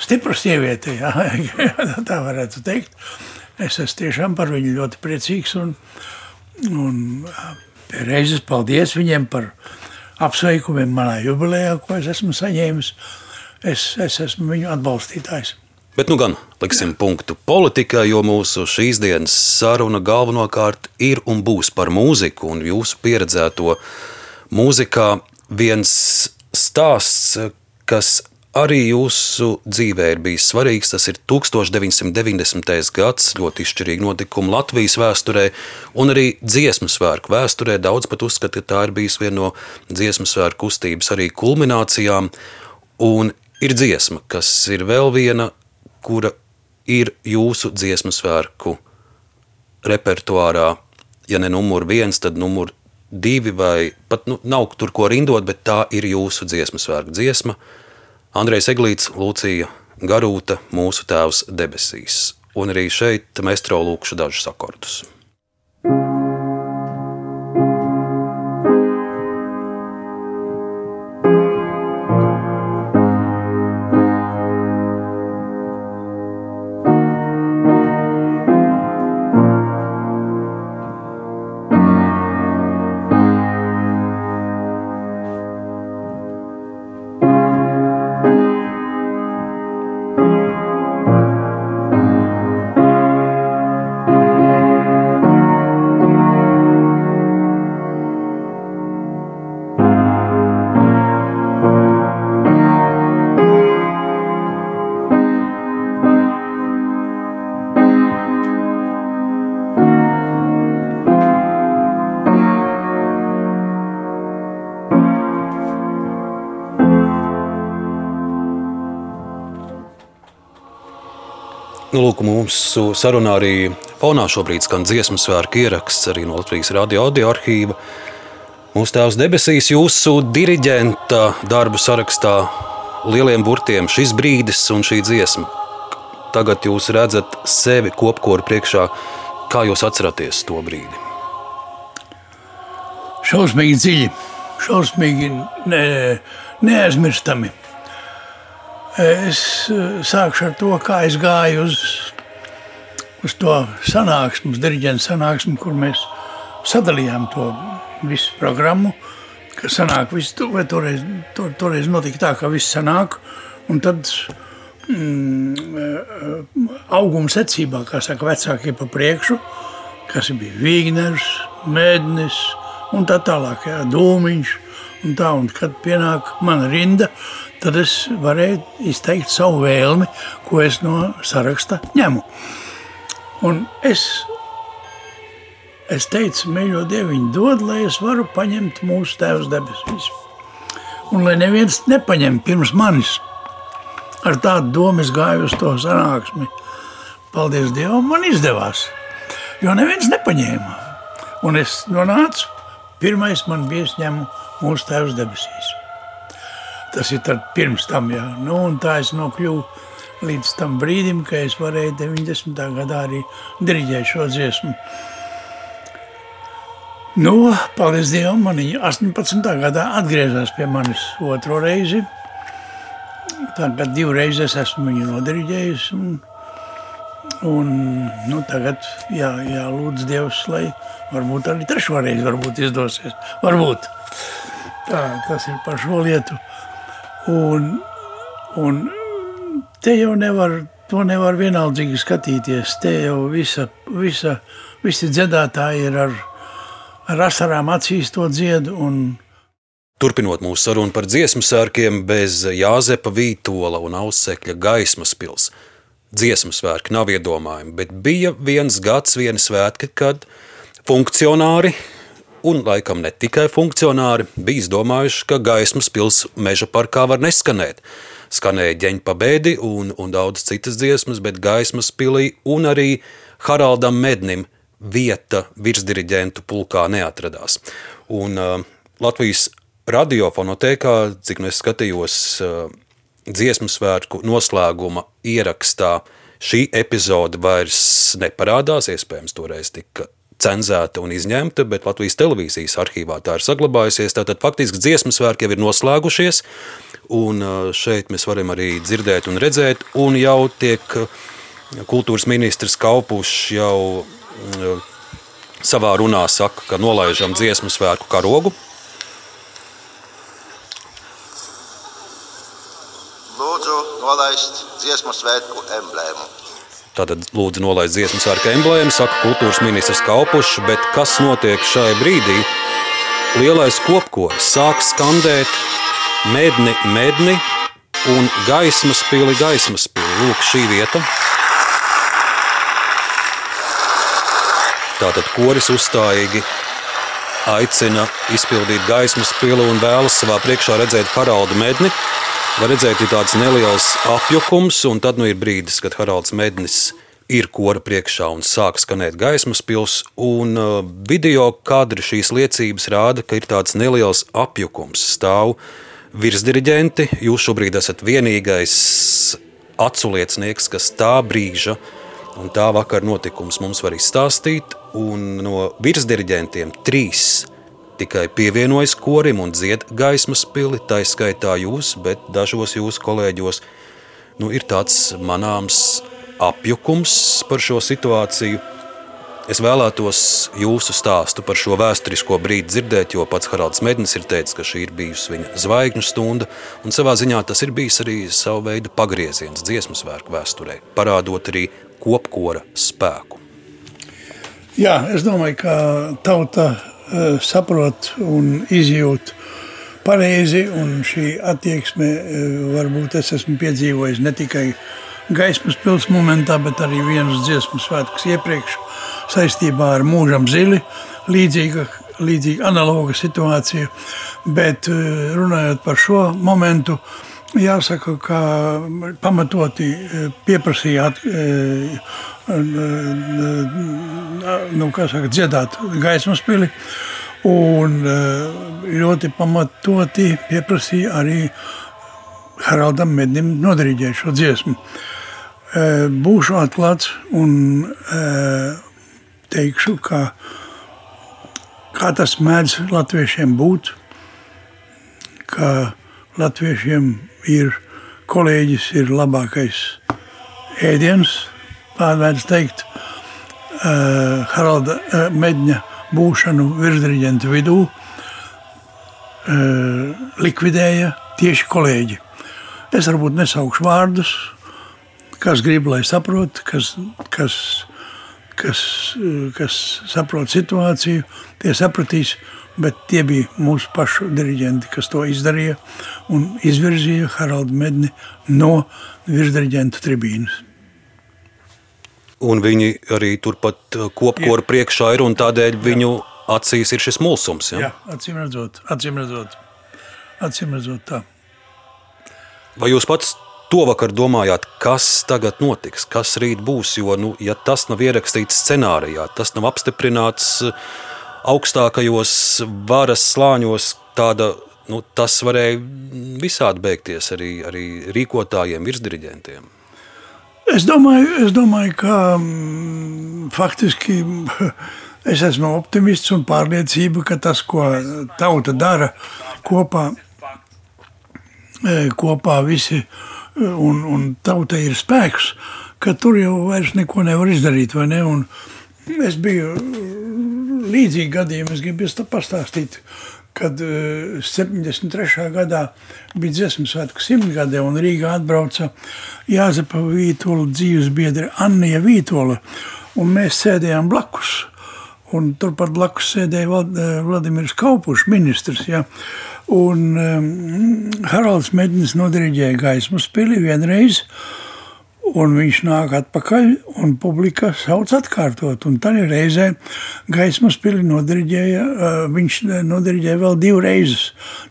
stipra sieviete, jā, tā varētu teikt. Es esmu tiešām par viņu ļoti priecīgs. Un, un reizes paldies viņiem par apsveikumiem manā jubilejā, ko es esmu saņēmis. Es, es esmu viņu atbalstītājs. Bet nu gan liksim punktu politikai, jo mūsu šīs dienas saruna galvenokārt ir un būs par mūziku un jūsu pieredzēto mūzikā. Viens stāsts, kas arī jūsu dzīvē ir bijis svarīgs. Tas ir 1990. gads, ļoti izšķirīgi notikumi Latvijas vēsturē, un arī dziesmu svētku vēsturē. Daudz pat uzskata, ka tā ir bijusi viena no dziesmu svētku kustības arī kulminācijām. Un ir dziesma, kas ir vēl viena, kura ir jūsu dziesmu svētku repertuārā. Ja ne numur viens, tad numur divi, vai pat nu, nav tur ko rindot, bet tā ir jūsu dziesmu svētku dziesma. Andrejs Eglīts, Lūcija Garūta, mūsu tēvs debesīs. Un arī šeit mēs trolūkšu dažus akordus. Lūk, mūsu sarunā arī fonā šobrīd skan dziesmu svētku ieraksts arī no Latvijas radio audio arhīva. Mūsu tēvs debesīs, jūsu diriģenta darbu sarakstā lieliem burtiem šis brīdis un šī dziesma. Tagad jūs redzat sevi kopkoru priekšā, kā jūs atceraties to brīdi. Šausmīgi dziļi, šausmīgi ne, neaizmirstami. Es eh, sākšu ar to, kā es gāju uz, uz to sanāksmu, diriģentu sanāksmu, kur mēs sadalījām to visu programmu. Ka sanāk, visu, vai toreiz, to, toreiz notika tā, ka viss sanāk, un tad mm, eh, auguma secībā, kā saka, vecākie pa priekšu, kas bija Vīgners, Mēdnis un tā tālāk, jā, Dūmiņš, un tā, un kad pienāk mana rinda, tad es varēju izteikt savu vēlmi, ko es no saraksta ņemu. Un es, es teicu, mīļo Dieviņu, dod, lai es varu paņemt mūsu Tēvs debesīs. Un lai neviens nepaņem pirms manis. Ar tādu domu es gāju uz to sanāksmi. Paldies Dievam, man izdevās. Jo neviens nepaņēma. Un es nonācu, pirmais man bija ņemu mūsu Tēvs debesīs. Tas ir pirms tam, jā. Nu, un tā es nokļuvu līdz tam brīdim, kad es varēju 90. gadā arī diriģēt šo dziesmu. Nu, paldies Dievam, man viņa 18. gadā atgriezās pie manis otro reizi. Tagad divreiz es esmu viņu nodiriģējis. Un, un, nu, tagad jā, jā, lūdzu Dievs, lai varbūt arī trešo reizi varbūt izdosies. Varbūt. Tā, tas ir par šo lietu. Un, un te jau nevar, to nevar vienaldzīgi skatīties. Te jau visa, visa, visi dziedātāji ir ar, ar asarām acīs to dziedu. Un, Turpinot mūsu sarunu par dziesmu sērkiem, bez Jāzepa Vītola un Ausekļa gaismas pils. Dziesmu svētki nav iedomājami, bet bija viens gads, viena svētki, kad funkcionāri un laikam ne tikai funkcionāri, bija izdomājuši, ka gaismas pils meža parkā var neskanēt. Skanēja ģeņa pabēdi un, un daudz citas dziesmas, bet gaismas pilī un arī Haraldam Mednim vieta virsdiriģentu pulkā neatradās. Un uh, Latvijas radiofonotēkā, cik nu es skatījos uh, dziesmu svētku noslēguma ierakstā, šī epizode vairs neparādās, iespējams, toreiz tika cenzēta un izņemta, bet Latvijas televīzijas arhīvā tā ir saglabājusies. Tātad faktiski dziesmu svētki jau ir noslēgušies, un uh, šeit mēs varam arī dzirdēt un redzēt, un jau tiek uh, kultūras ministrs Kaupušs jau uh, savā runā saka, ka nolaižam dziesmu svētku karogu. Lūdzu, nolaist dziesmu svētku emblēmu. Tātad lūdzu nolaist dziesmu sārka emblēmu, saka kultūras ministrs Kaupušs, bet kas notiek šai brīdī? Lielais kopkoris sāk skandēt medni, medni un gaismas pili, gaismas pili. Lūk, šī vieta. Tātad koris uzstājīgi aicina izpildīt gaismas pili un vēlas savā priekšā redzēt Haraldu Medni. Var redzēt, ir tāds neliels apjukums, un tad nu ir brīdis, kad Haralds Mednis ir kora priekšā un sāk skanēt gaismas pils. Un uh, video kadri šīs liecības rāda, ka ir tāds neliels apjukums. Stāv virsdiriģenti, jūs šobrīd esat vienīgais aculiecinieks, kas tā brīža un tā vakar notikums mums var izstāstīt. Un no virsdiriģentiem trīs tikai pievienojas korim un dzied gaismas pili, tā izskaitā jūs, bet dažos jūsu kolēģos nu, ir tāds manāms apjukums par šo situāciju. Es vēlētos jūsu stāstu par šo vēsturisko brīdi dzirdēt, jo pats Haralds Mednis ir teicis, ka šī ir bijusi viņa zvaigžņu stunda, un savā ziņā tas ir bijis arī savu veidu pagrieziens dziesmu svētku vēsturē, parādot arī kopkora spēku. Jā, es domāju, ka tauta saprot un izjūt pareizi. Un šī attieksme, eh, varbūt es esmu piedzīvojis ne tikai gaismas pilsētas momentā, bet arī vienas dziesmu svētkus iepriekš saistībā ar mūžam zili. Līdzīga, līdzīga analoga situācija. Bet eh, runājot par šo momentu, jāsaka, ka pamatoti pieprasīja at, eh, nu, saka, dziedāt gaismas pili. Un ļoti pamatoti pieprasīja arī Haraldam Mednim nodarīģēt šo dziesmu. Būšu atklāts un teikšu, ka kā tas mēdz latviešiem būt, ka latviešiem ir kolēģis, ir labākais ēdiens, pārvērts teikt, uh, Haralda uh, Medņa būšanu virsdiriģentu vidū uh, likvidēja tieši kolēģi. Es varbūt nesaukšu vārdus, kas grib, lai saprot, kas, kas, kas, kas saprot situāciju, tie sapratīs, bet tie bija mūsu pašu diriģenti, kas to izdarīja un izvirzīja Haraldu Medni no virsdiriģentu tribīnas. Un viņi arī turpat uh, kopkoru priekšā ir, un tādēļ viņu acīs ir šis mulsums. Ja? Jā, acīm redzot, acīm redzot, acīm redzot tā. Vai jūs pats to vakar domājāt, kas tagad notiks, kas rīt būs? Jo, nu, ja tas nav ierakstīts scenārijā, tas nav apstiprināts uh, augstākajos varas slāņos, tāda, nu, tas varēja visādi beigties arī, arī rīkotājiem, virsdiriģentiem. Es domāju, es domāju ka m, faktiski es esmu optimists un pārliecība, ka tas, ko tauta dara kopā, e, kopā visi, un, un tauta ir spēks, ka tur jau vairs neko nevar izdarīt, vai ne? Un es biju līdzīgi gadījumi, es gribu pastāstīt, kad 73. Eh, gadā bija dziesmu svētku simtgadē un Rīgā atbrauca Jāzepa Vītola dzīves biedri Annija Vītola, un mēs sēdējām blakus. Un turpat blakus sēdēja eh, Vladimirs Kaupušs, ministrs. Ja? Un um, Haralds Mednis nodarīja gaismas pili vienreiz. Uh, Un viņš nāk atpakaļ, un publika sauc atkārtot. Un tā reizē gaismas pili nodiriģēja, viņš nodiriģēja vēl divas.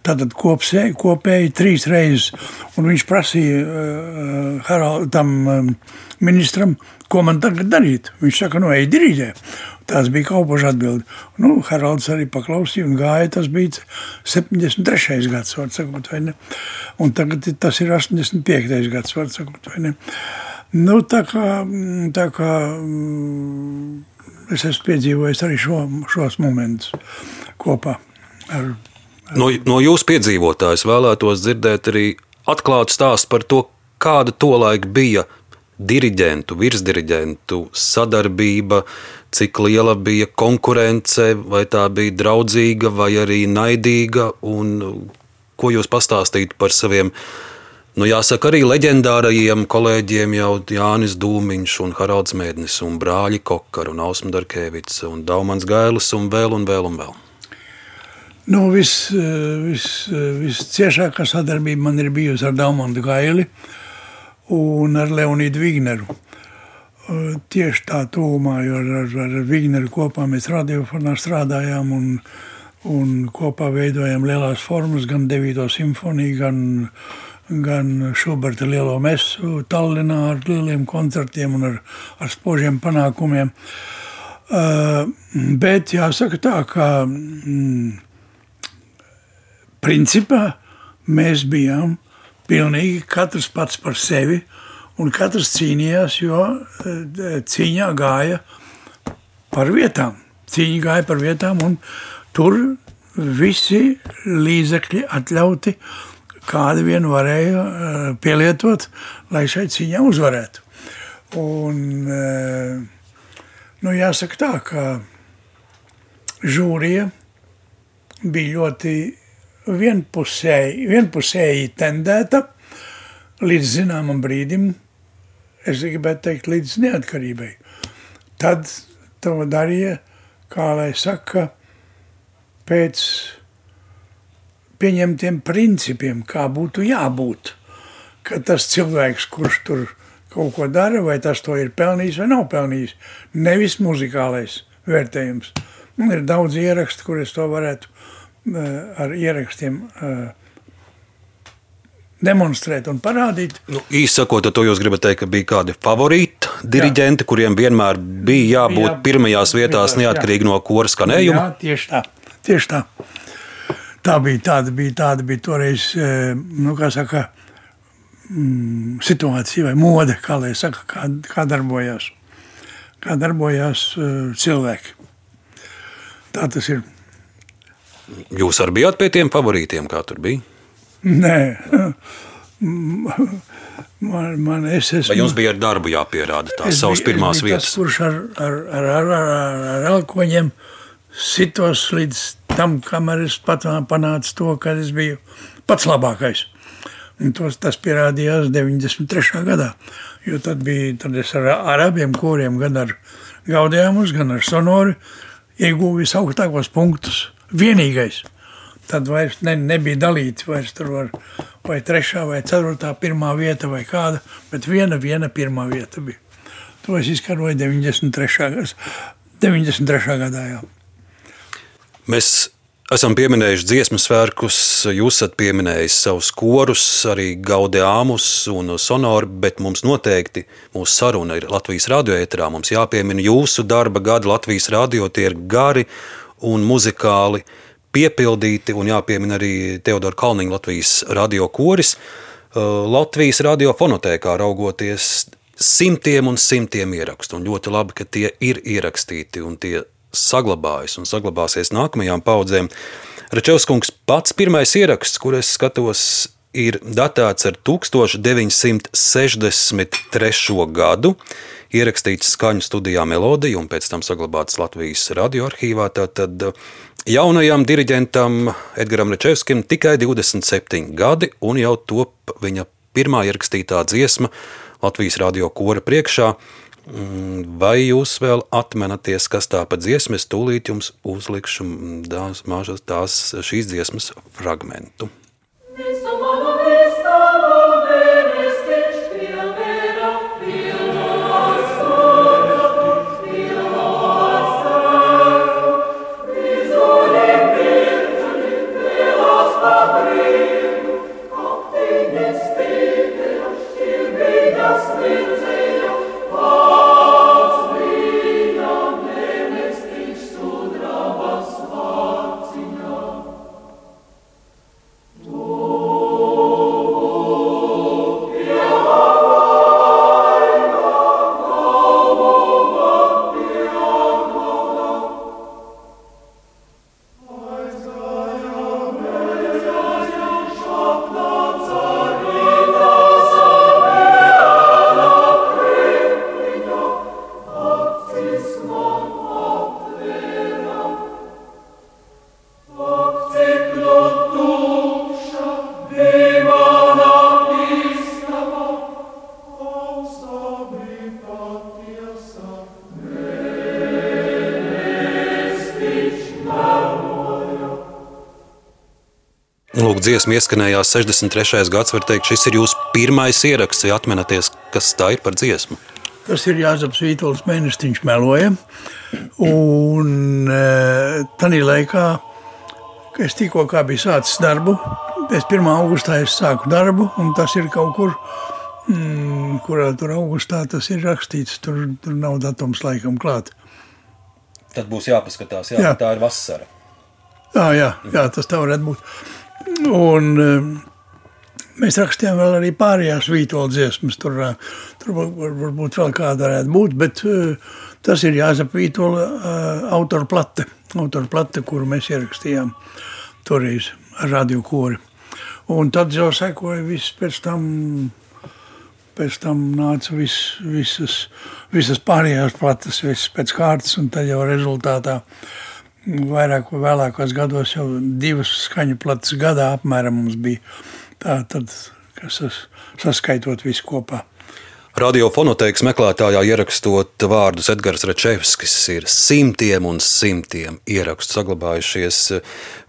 Tātad kopsē, kopēji trīs reizes. Un viņš prasīja uh, Haraldam um, ministram, ko man tagad darīt. Viņš saka, no ej diriģē. Tas bija kaupoša atbildi. Nu, Haralds arī paklausīja un gāja. Tas bija 73. gads, sakot, vai ne? Un tagad tas ir 85. gads, sakot, vai ne? Nu, tā kā, tā kā es esmu piedzīvojis arī šo, šos momentus kopā ar. No, no jūsu piedzīvotājs vēlētos dzirdēt arī atklātu stāstu par to, kāda tolaik bija diriģentu, virsdiriģentu sadarbība, cik liela bija konkurence, vai tā bija draudzīga vai arī naidīga, un ko jūs pastāstītu par saviem Nu, jāsaka, arī leģendārajiem kolēģiem jau Jānis Dūmiņš, un Haralds Mēdnis, un brāļi Kokar, un Ausma Darkevics, un Daumans Gailis, un vēl un vēl un vēl. Nu, vis, vis, visciešākā sadarbība man ir bijusi ar Daumantu Gaili un ar Leonīdu Vigneru. Tieši tā tūmā, jo ar, ar, Vigneru kopā mēs radiofonā strādājām un, un kopā veidojām lielās formas, gan 9. simfoniju, gan gan Šuberta lielo mesu Tallinā ar lieliem koncertiem un ar, ar spožiem panākumiem. Uh, bet jāsaka tā, ka mm, principā mēs bijām pilnīgi katrs pats par sevi un katrs cīnījās, jo uh, cīņā gāja par vietām. Cīņa gāja par vietām un tur visi līdzekļi atļauti kādi vien varēja eh, pielietot, lai šai cīņā uzvarētu. Un, eh, nu, jāsaka tā, ka žūrija bija ļoti vienpusēji, vienpusēji tendēta līdz zināmam brīdim, es gribētu teikt, līdz neatkarībai. Tad to darīja, kā lai saka, pēc pieņemtiem principiem, kā būtu jābūt. Ka tas cilvēks, kurš tur kaut ko dara, vai tas to ir pelnījis vai nav pelnījis, nevis muzikālais vērtējums. Man ir daudz ierakstu, kur es to varētu ar ierakstiem uh, demonstrēt un parādīt. Nu, īsi sakot, to jūs gribat teikt, ka bija kādi favorīti diriģenti, jā. kuriem vienmēr bija jābūt jā, pirmajās vietās, jā, neatkarīgi jā. no kora skanējuma. Jā, tieši tā. Tieši tā. Tā bija tāda, bija tāda bija toreiz, eh, nu, kā saka, mm, situācija vai mode, kā lai saka, kā, kā darbojās, kā darbojās cilvēki. Tā tas ir. Jūs arī bijāt pie tiem favorītiem, kā tur bija? Nē. Man, man es esmu, Vai jums bija ar darbu jāpierāda tās savas pirmās vietas? Tas, kurš ar, ar, ar, ar, ar, ar elkoņiem sitos līdz tam, kamēr es pat panācu to, ka es biju pats labākais. Un tos, tas pierādījās 93. gadā. Jo tad bija tad ar, ar abiem koriem, gan ar Gaudējumus, gan ar Sonoru, ieguvu visaugstākos punktus. Vienīgais. Tad vairs ne, nebija dalīts, vairs tur var, vai trešā, vai ceturtā, pirmā vieta, vai kāda, bet viena, viena pirmā vieta bija. To es izkaroju 93. 93. gadā. Jā. Mēs Esam pieminējuši dziesmu svētkus, jūs esat pieminējis savus korus, arī Gaudiāmus un Sonoru, bet mums noteikti mūsu saruna ir Latvijas radio ēterā. Mums jāpiemina jūsu darba gadi Latvijas radio, tie ir gari un muzikāli piepildīti, un jāpiemina arī Teodora Kalniņa Latvijas radio koris. Uh, Latvijas radio fonotēkā raugoties simtiem un simtiem ierakstu, un ļoti labi, ka tie ir ierakstīti un tie saglabājas un saglabāsies nākamajām paudzēm. Račevskungs pats pirmais ieraksts, kur es skatos, ir datēts ar 1963. gadu. Ierakstīts skaņu studijā melodija un pēc tam saglabāts Latvijas radioarkīvā. Tad jaunajam diriģentam Edgaram Račevskim tikai 27 gadi un jau top viņa pirmā ierakstītā dziesma Latvijas radio kora priekšā. Mm, vai jūs vēl atminaties, kas tā pa dziesmu? Es tūlīt jums uzlikšu tās, mažas, tās šīs dziesmas fragmentu. Visu dziesma ieskanējās 63. gads. Var teikt, šis ir jūsu pirmais ieraksts, ja atminaties, kas tā ir par dziesmu. Tas ir Jānis Vītols, mēnestiņš meloja. Un e, tajā laikā, kad es tikko biju sācis darbu, pēc 1. augustā es sāku darbu, un tas ir kaut kur, mm, kurā tur augustā tas ir rakstīts. Tur, tur nav datums laikam klāt. Tad būs jāpaskatās, jā, jā. tā ir vasara. Jā, jā, jā, tas tā varētu būt. Un, um, Mēs rakstījām vēl arī pārējās vītola dziesmas. Tur, uh, tur var, varbūt vēl kāda varētu būt, bet uh, tas ir Jāzep Vītola autora plate, autora plate, kuru mēs ierakstījām toreiz ar radio kori. Un tad jau sekoja viss pēc tam, pēc tam nāca vis, visas, visas pārējās plates, visas pēc kārtas, un tad jau rezultātā uh, vairāk vai vēlākos gados jau divas skaņu plates gadā apmēram mums bija. Tā tad, kas saskaitot visu kopā. Radiofonoteikas meklētājā ierakstot vārdus Edgars Račevskis ir simtiem un simtiem ierakstu saglabājušies,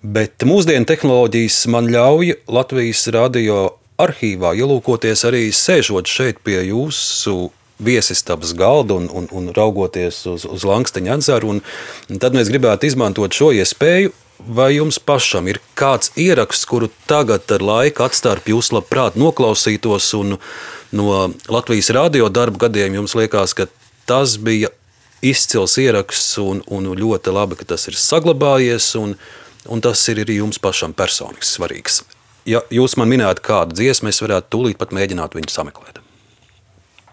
bet mūsdienu tehnoloģijas man ļauj Latvijas radio arhīvā ielūkoties arī sēžot šeit pie jūsu viesistabas galdu un, un, un raugoties uz, uz Lanksteņa ezeru. Un, un tad mēs gribētu izmantot šo iespēju vai jums pašam ir kāds ieraksts, kuru tagad ar laika atstarpi jūs labprāt noklausītos, un no Latvijas radio darba gadiem jums liekas, ka tas bija izcils ieraksts un, un ļoti labi, ka tas ir saglabājies, un, un tas ir arī jums pašam personiski svarīgs. Ja jūs man minētu kādu dziesmu, es varētu tūlīt pat mēģināt viņu sameklēt.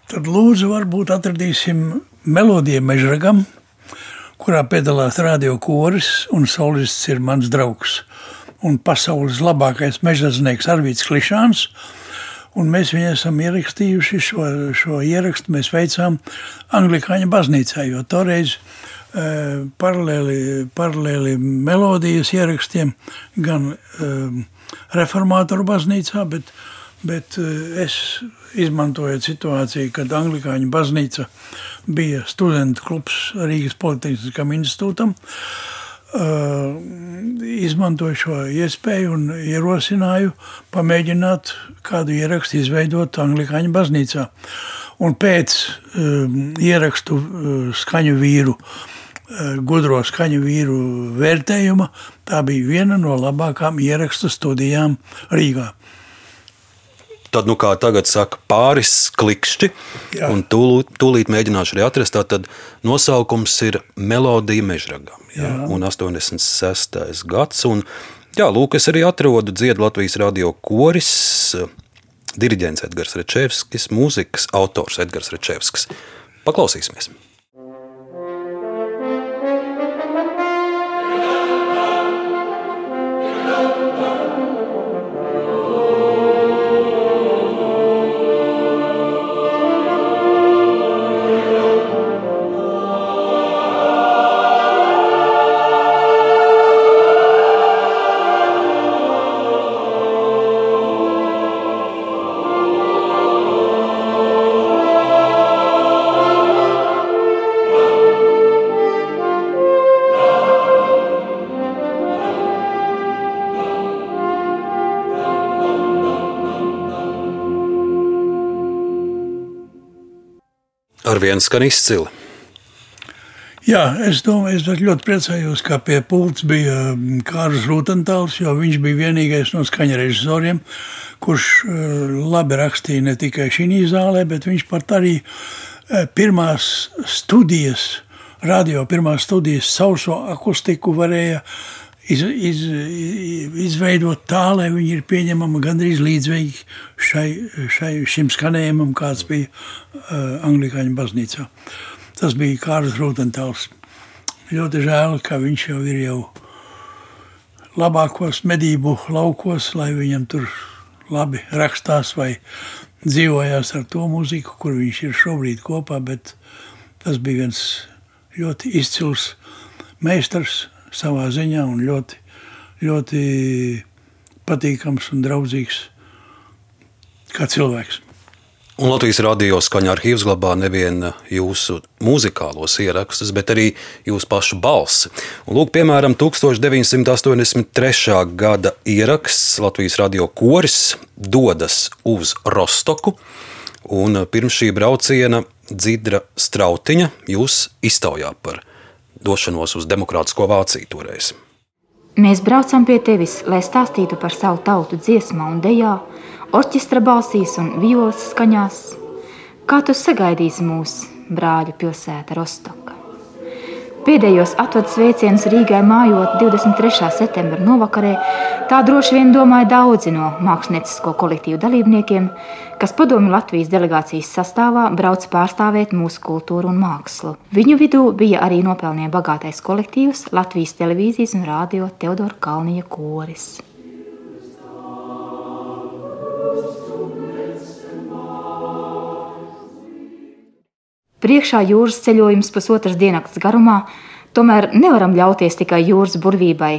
Tad lūdzu, varbūt atradīsim melodiju mežragam, kurā piedalās radio koris, un solists ir mans draugs un pasaules labākais mežaznieks Arvīts Klišāns. Un mēs viņu esam ierakstījuši, šo, šo ierakstu mēs veicām Anglikāņu baznīcā, jo toreiz e, paralēli, paralēli melodijas ierakstiem gan e, reformātoru baznīcā, bet, bet e, es izmantojot situāciju, kad Anglikāņu baznīca bija studentu klubs Rīgas Politehniskam institūtam, uh, izmantoju šo iespēju un ierosināju pamēģināt kādu ierakstu izveidot Anglikāņu baznīcā. Un pēc um, ierakstu uh, skaņu vīru, uh, gudro skaņu vīru vērtējuma, tā bija viena no labākām ierakstu studijām Rīgā tad, nu, kā tagad saka, pāris klikšķi, Jā. un tūlīt, tūlīt mēģināšu arī atrast. Tātad nosaukums ir Melodija mežragam, jā. un 86. gads. Un, jā, lūk, es arī atrodu dziedu Latvijas radio koris, diriģents Edgars Rečevskis, mūzikas autors Edgars Rečevskis. Paklausīsimies! Ar vienu skan izcili. Jā, es domāju, es ļoti priecājos, ka pie pults bija mm, Kārlis Rūtentāls, jo viņš bija vienīgais no skaņa režisoriem, kurš eh, labi rakstīja ne tikai šī zālē, bet viņš pat arī eh, pirmās studijas, radio pirmās studijas sauso akustiku varēja iz, iz, izveidot tā, lai viņi ir pieņemami gandrīz līdzīgi šai, šai, šim skanējumam, kāds bija uh, Anglikāņu baznīcā. Tas bija Kārlis Rūtentāls. Ļoti žēl, ka viņš jau ir jau labākos medību laukos, lai viņam tur labi rakstās vai dzīvojās ar to mūziku, kur viņš ir šobrīd kopā, bet tas bija viens ļoti izcils meistars, savā ziņā un ļoti, ļoti patīkams un draudzīgs kā cilvēks. Un Latvijas radio skaņa arhīvs glabā nevienu jūsu mūzikālos ierakstus, bet arī jūsu pašu balsi. Un lūk, piemēram, 1983. gada ieraksts Latvijas radio koris dodas uz Rostoku. Un pirms šī brauciena Dzidra Strautiņa jūs iztaujā par došanos uz demokrātisko Vāciju toreiz. Mēs braucam pie tevis, lai stāstītu par savu tautu dziesmā un dejā, orķestra balsīs un violas skaņās. Kā tu sagaidīsi mūs, brāļu pilsēta Rostoka? Pēdējos atvadas sveicienus Rīgai mājot 23. septembra novakarē, tā droši vien domāja daudzi no māksliniecisko kolektīvu dalībniekiem, kas padomju Latvijas delegācijas sastāvā brauc pārstāvēt mūsu kultūru un mākslu. Viņu vidū bija arī nopelnījis bagātais kolektīvs Latvijas televīzijas un rādio Teodora Kalnija koris. Priekšā jūras ceļojums pusotras dienas garumā, tomēr nevaram ļauties tikai jūras burvībai.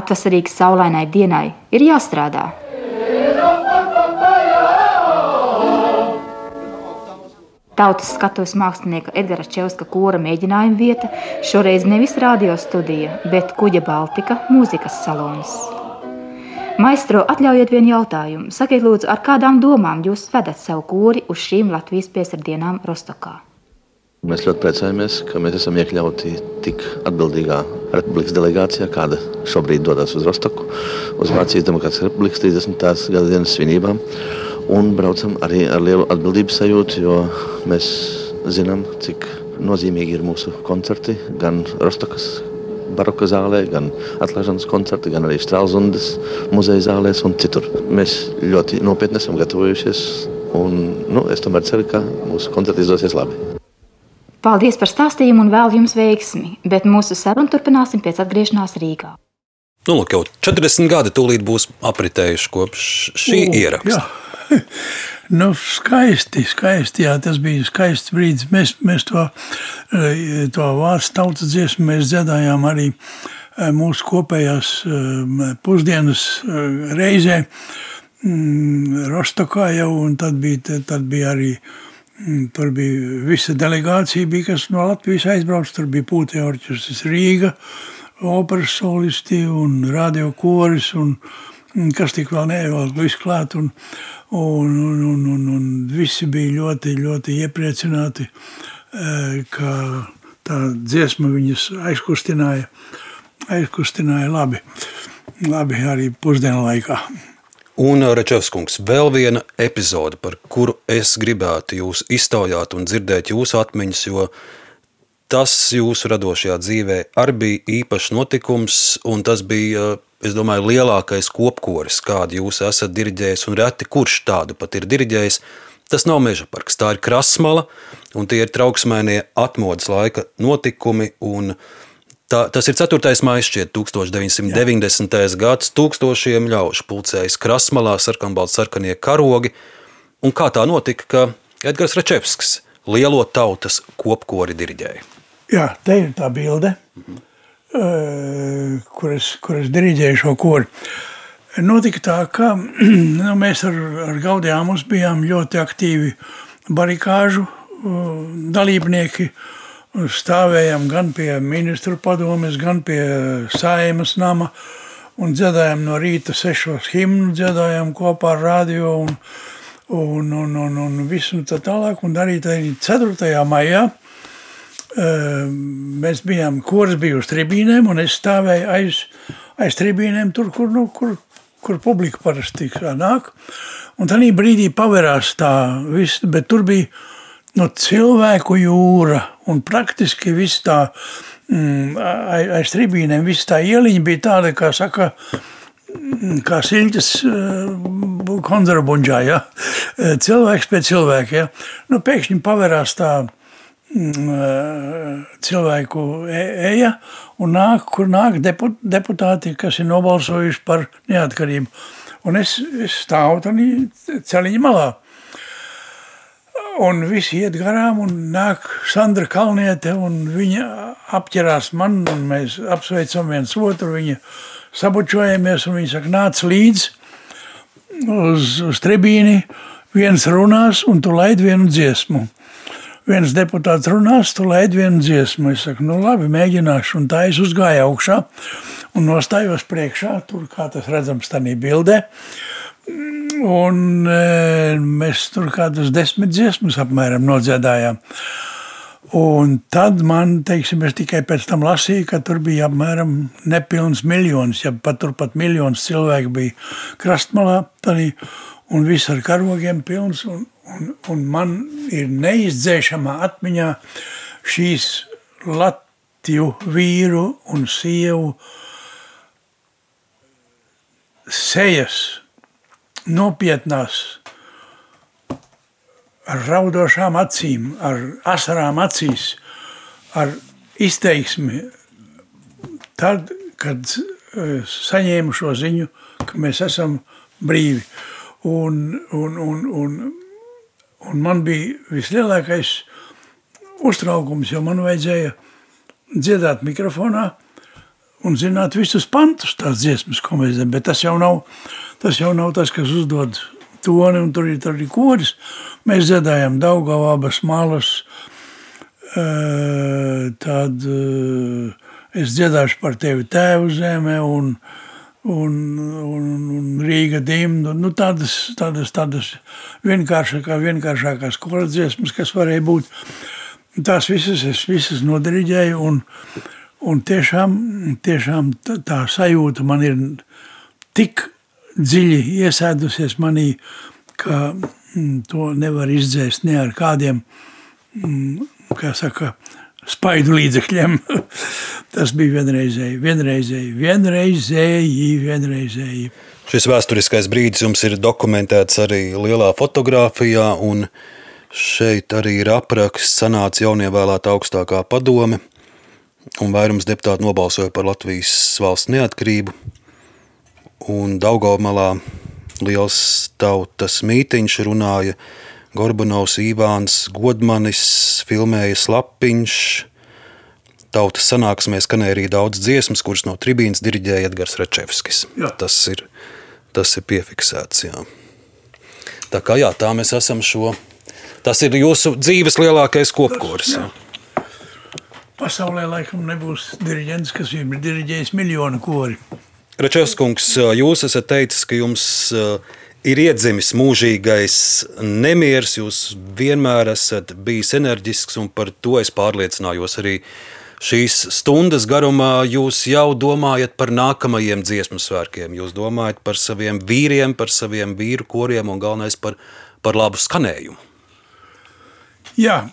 Atvasarīgas saulainai dienai ir jāstrādā. Tautas skatuves mākslinieka Edgara Čevska kora mēģinājuma vieta šoreiz nevis radio studija, bet kuģa Baltika mūzikas salons. Maistro, atļaujiet vienu jautājumu. Sakiet, lūdzu, ar kādām domām jūs vedat savu kūri uz šīm Latvijas piesardienām Rostokā? Mēs ļoti priecājamies, ka mēs esam iekļauti tik atbildīgā republikas delegācijā, kāda šobrīd dodas uz Rostoku, uz Vācijas Demokrātiskās republikas 30. gada dienas svinībām. Un braucam arī ar lielu atbildības sajūtu, jo mēs zinām, cik nozīmīgi ir mūsu koncerti gan Rostokas baroka zālē, gan atklāšanas koncerti, gan arī Strālzundas muzeja zālēs un citur. Mēs ļoti nopietni esam gatavojušies un nu, es tomēr ceru, ka mūsu koncerti izdosies labi. Paldies par stāstījumu un vēlu jums veiksmi, bet mūsu sarunu turpināsim pēc atgriešanās Rīgā. Nu, lūk, jau 40 gadi tūlīt būs apritējuši kopš šī U, ieraksta. jā. Nu, skaisti, skaisti. Jā, tas bija skaists brīdis. Mēs, mēs to, eh, to vārdu tautas dziesmu mēs dziedājām arī eh, mūsu kopējās eh, pusdienas reizē. mm, Rostokā jau, un tad bija, tad bija arī mm, Tur bija visa delegācija, bija, kas no Latvijas aizbrauca. Tur bija Pūtē orķestris Rīga, operas solisti un radio koris. Un, un kas tik vēl neievēl visu klāt. Un, un, un, un, un, un visi bija ļoti, ļoti iepriecināti, eh, ka tā dziesma viņus aizkustināja, aizkustināja labi, labi arī pusdienu laikā. Un, Rečevskungs, vēl viena epizode, par kuru es gribētu jūs iztaujāt un dzirdēt jūsu atmiņas, jo tas jūsu radošajā dzīvē arī bija īpašs notikums, un tas bija, es domāju, lielākais kopkoris, kādu jūs esat diriģējis, un reti kurš tādu pat ir diriģējis. Tas nav meža parks, tā ir krasmala, un tie ir trauksmēnie atmodas laika notikumi, un Tā, tas ir 4. maija, šķiet, 1990. Jā. gads. Tūkstošiem ļaužu pulcējas krasmalā, sarkanbalts, sarkanie karogi. Un kā tā notika, ka Edgars Rečevskis lielo tautas kopkori diriģēja? Jā, te ir tā bilde, mhm. uh, kur, es, kur es diriģēju šo kori. Notika tā, ka nu, mēs ar, ar Gaudijāmus bijām ļoti aktīvi barikāžu uh, dalībnieki. Uh, stāvējām gan pie ministru padomes, gan pie saimas nama un dziedājām no rīta sešos himnu, dziedājām kopā ar radio un, un, un, un, un visu tā tālāk. Un arī 4. maijā mēs bijām, kurs bija uz tribīnēm un es stāvēju aiz, aiz tribīnēm tur, kur, nu, kur, kur publika parasti nāk. Un tad brīdī pavērās tā viss, bet tur bija no cilvēku jūra un praktiski viss tā mm, aiz tribīnēm, viss tā ieliņa bija tāda, kā saka, mm, kā siļķis uh, konzervbuņģā, ja? cilvēks pēc cilvēka. Ja? Nu, pēkšņi pavērās tā mm, cilvēku e, eja un nāk, kur nāk deputāti, kas ir nobalsojuši par neatkarību. Un es, es stāvu tādā ceļiņa malā. Un visi iet garām, un nāk Sandra Kalniete, un viņa apķerās man, un mēs apsveicam viens otru, viņa sabučojamies, un viņa saka, nāc līdz uz, uz tribīni, viens runās, un tu laid vienu dziesmu. Viens deputāts runās, tu laid vienu dziesmu. Es saku, nu labi, mēģināšu, un tā es uzgāju augšā un nostājos priekšā, tur kā tas redzams tādā bildē. Un e, mēs tur kādus desmit dziesmas apmēram nodziedājām. Un tad man, teiksim, es tikai pēc tam lasīju, ka tur bija apmēram nepilns miljons, ja pat turpat miljons cilvēku bija krastmalā, tādī, un viss ar karogiem pilns, un, un, un man ir neizdzēšamā atmiņā šīs Latviju vīru un sievu sejas, nopietnās, ar raudošām acīm, ar asarām acīs, ar izteiksmi. Tad, kad e, saņēmu šo ziņu, ka mēs esam brīvi. Un, un, un, un, un man bija vislielākais uztraukums, jo man vajadzēja dziedāt mikrofonā un zināt visus pantus tās dziesmas, ko mēs zinām, bet tas jau nav Tas jau nav tas, kas uzdod toni, un tur ir arī koris. Mēs dziedājam Daugavabas malas, tad es dziedāšu par tevi tēvu zeme un, un, un, un Rīga dimdu. Nu, tādas, tādas, tādas vienkāršākā, vienkāršākās koras dziesmas, kas varēja būt. Tās visas es visas nodariģēju un, Un tiešām, tiešām tā, tā sajūta man ir tik dziļi iesēdusies manī, ka mm, to nevar izdzēst ne ar kādiem, mm, kā saka, spaidu līdzekļiem. Tas bija vienreizēji, vienreizēji, vienreizēji, vienreizēji. Šis vēsturiskais brīdis jums ir dokumentēts arī lielā fotografijā, un šeit arī ir apraksts. Sanāca jaunievēlēta augstākā padome, un vairums deputātu nobalsoja par Latvijas valsts neatkarību. Un Daugaumā liels tautas mītiņš runāja Gorbanovs, Ivāns, Godmanis, filmēja Slapiņš. Tautas sanāksmē skanēja arī daudz dziesmas, kuras no tribīnas diriģēja Edgars Rečevskis. Jā. Tas ir, tas ir piefiksēts. Jā. Tā kā jā, tā mēs esam šo. Tas ir jūsu dzīves lielākais kopkurs. Jā. Pasaulē laikam nebūs diriģents, kas ir diriģējis miljonu kori. Rečevskungs, jūs esat teicis, ka jums ir iedzimis mūžīgais nemieris. Jūs vienmēr esat bijis enerģisks, un par to es pārliecinājos arī šīs stundas garumā. Jūs jau domājat par nākamajiem dziesmu svētkiem. Jūs domājat par saviem vīriem, par saviem vīru koriem un galvenais par, par labu skanējumu. Jā,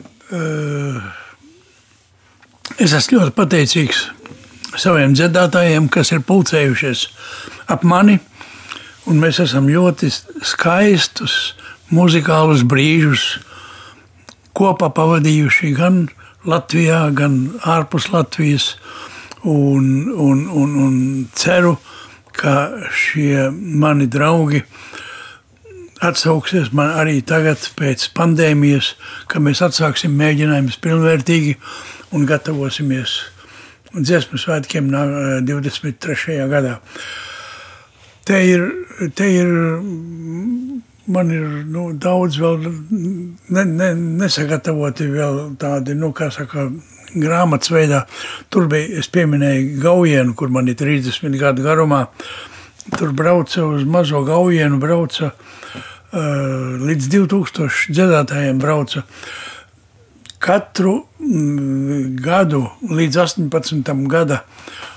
es esmu ļoti pateicīgs saviem dziedātājiem, kas ir pulcējušies ap mani. Mēs esam ļoti skaistus muzikālus brīžus kopā pavadījuši gan Latvijā, gan ārpus Latvijas. Un, un, un, un ceru, ka šie mani draugi atsauksies man arī tagad, pēc pandēmijas, kad mēs atsāksim mēģinājumus pilnvērtīgi un gatavosimies dziesmu svētkiem nā- 23. gadā. Te ir, te ir, man ir nu, daudz vēl ne, ne, nesagatavoti vēl tādi, nu, kā saka, grāmatas veidā. Tur bija, es pieminēju Gaujienu, kur man ir 30 gadu garumā. Tur brauca uz mazo Gaujienu, brauca uh, līdz 2000 dziedātājiem brauca katru mm, gadu līdz 18. Gada,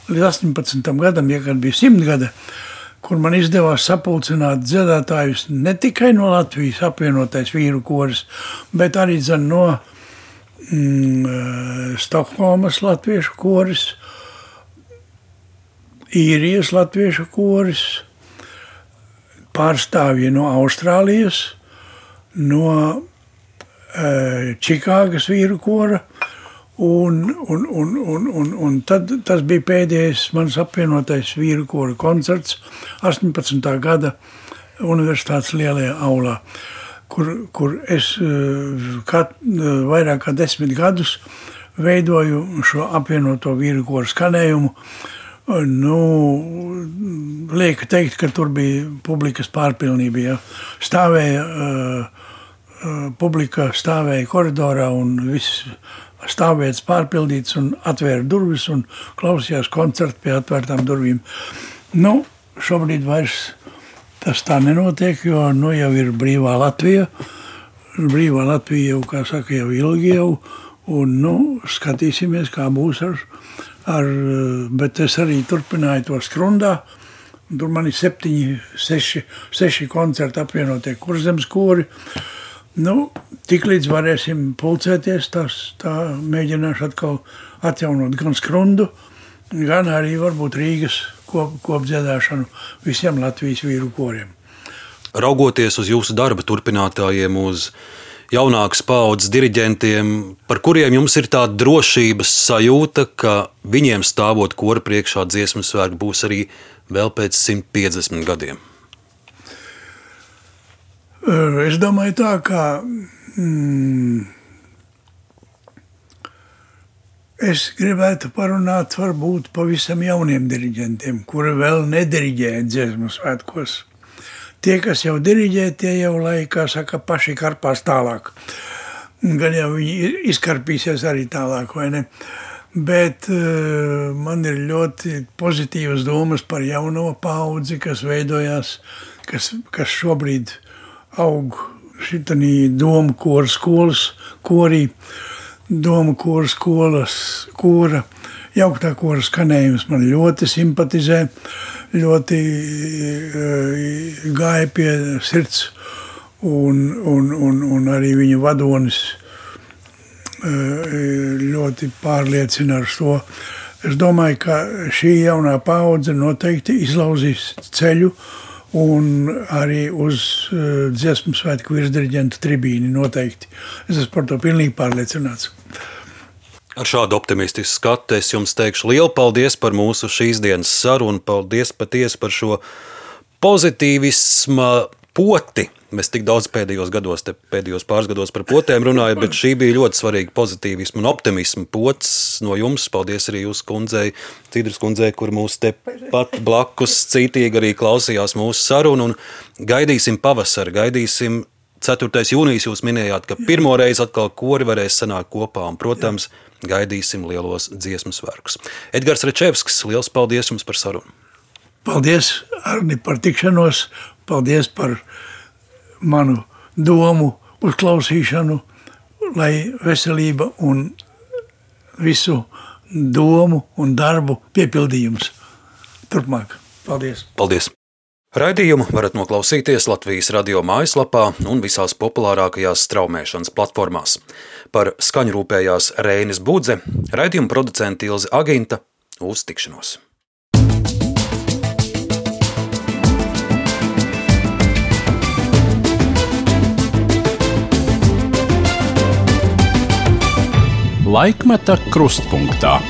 līdz 18. gadam, ja kad bija 100 gada, kur man izdevās sapulcināt dziedātājus ne tikai no Latvijas apvienotais vīru koris, bet arī zin, no mm, Stokholmas latviešu koris, īrijas latviešu koris, pārstāvji no Austrālijas, no eh, Čikāgas vīru kora. Un, un, un, un, un, un tad, tas bija pēdējais mans apvienotais vīru kora koncerts 18. gada Universitātes lielajā aulā, kur, kur es eh, kat, eh, vairāk kā desmit gadus veidoju šo apvienoto vīru kora skanējumu. Nu, lieka teikt, ka tur bija publikas pārpilnība. Ja. Stāvēja uh, publika stāvēja koridorā un viss stāvvietas pārpildīts un atvēra durvis un klausījās koncertu pie atvērtām durvīm. Nu, šobrīd vairs tas tā nenotiek, jo nu jau ir brīvā Latvija. Brīvā Latvija jau, kā saka, jau ilgi jau, un nu, skatīsimies, kā būs ar, ar, bet es arī turpināju to skrundā. Tur man ir septiņi, seši, seši koncerti apvienotie kurzemes kori. Nu, tik līdz varēsim pulcēties, tas tā mēģināšu atkal atjaunot gan skrundu, gan arī varbūt Rīgas kop, kopdziedāšanu visiem Latvijas vīru koriem. Raugoties uz jūsu darba turpinātājiem, uz jaunākas paudzes diriģentiem, par kuriem jums ir tāda drošības sajūta, ka viņiem stāvot kora priekšā dziesmu svētki būs arī vēl pēc 150 gadiem. Es domāju, tā kā mm, es gribētu parunāt varbūt pavisam jauniem diriģentiem, kuri vēl nediriģēja dziesmu svētkos. Tie, kas jau diriģē, tie jau laikā saka, paši karpās tālāk. Gan jau viņi izkarpīsies arī tālāk, vai ne? Bet uh, man ir ļoti pozitīvas domas par jauno paudzi, kas veidojās, kas, kas šobrīd aug šitā domu kora skolas korī. Doma kora skolas kora jauktā kora skanējums man ļoti simpatizē, ļoti uh, gāja pie sirds, un, un, un, un arī viņa vadonis uh, ļoti pārliecina ar to. Es domāju, ka šī jaunā paudze noteikti izlauzīs ceļu un arī uz uh, dziesmu svētku virsdirigenta tribīni noteikti. Es esmu par to pilnīgi pārliecināts. Ar šādu optimistisku skatu es jums teikšu lielu paldies par mūsu šīs dienas sarunu. Paldies patiesi par šo pozitīvismu poti. Mēs tik daudz pēdējos gados, pēdējos pāris gados par potēm runājam, bet šī bija ļoti svarīga pozitīvismu un optimismu pots no jums. Paldies arī jūsu kundzei, Cīdras kundzei, kur mūs te pat blakus cītīgi arī klausījās mūsu sarunu. Un gaidīsim pavasari, gaidīsim 4. jūnijas jūs minējāt, ka pirmo reizi atkal kori varēs sanākt kopā, un, protams, gaidīsim lielos dziesmu svētkus. Edgars Rečevskis, liels paldies jums par sarunu! Paldies, Arni, par tikšanos, paldies par manu domu uzklausīšanu, lai veselība un visu domu un darbu piepildījums turpmāk. Paldies! Paldies! Raidījumu varat noklausīties Latvijas radio mājaslapā un visās populārākajās straumēšanas platformās. Par skaņu rūpējās Reinis Budze, raidījuma producente Ilze Aginta. Uz tikšanos! Laikmeta krustpunktā.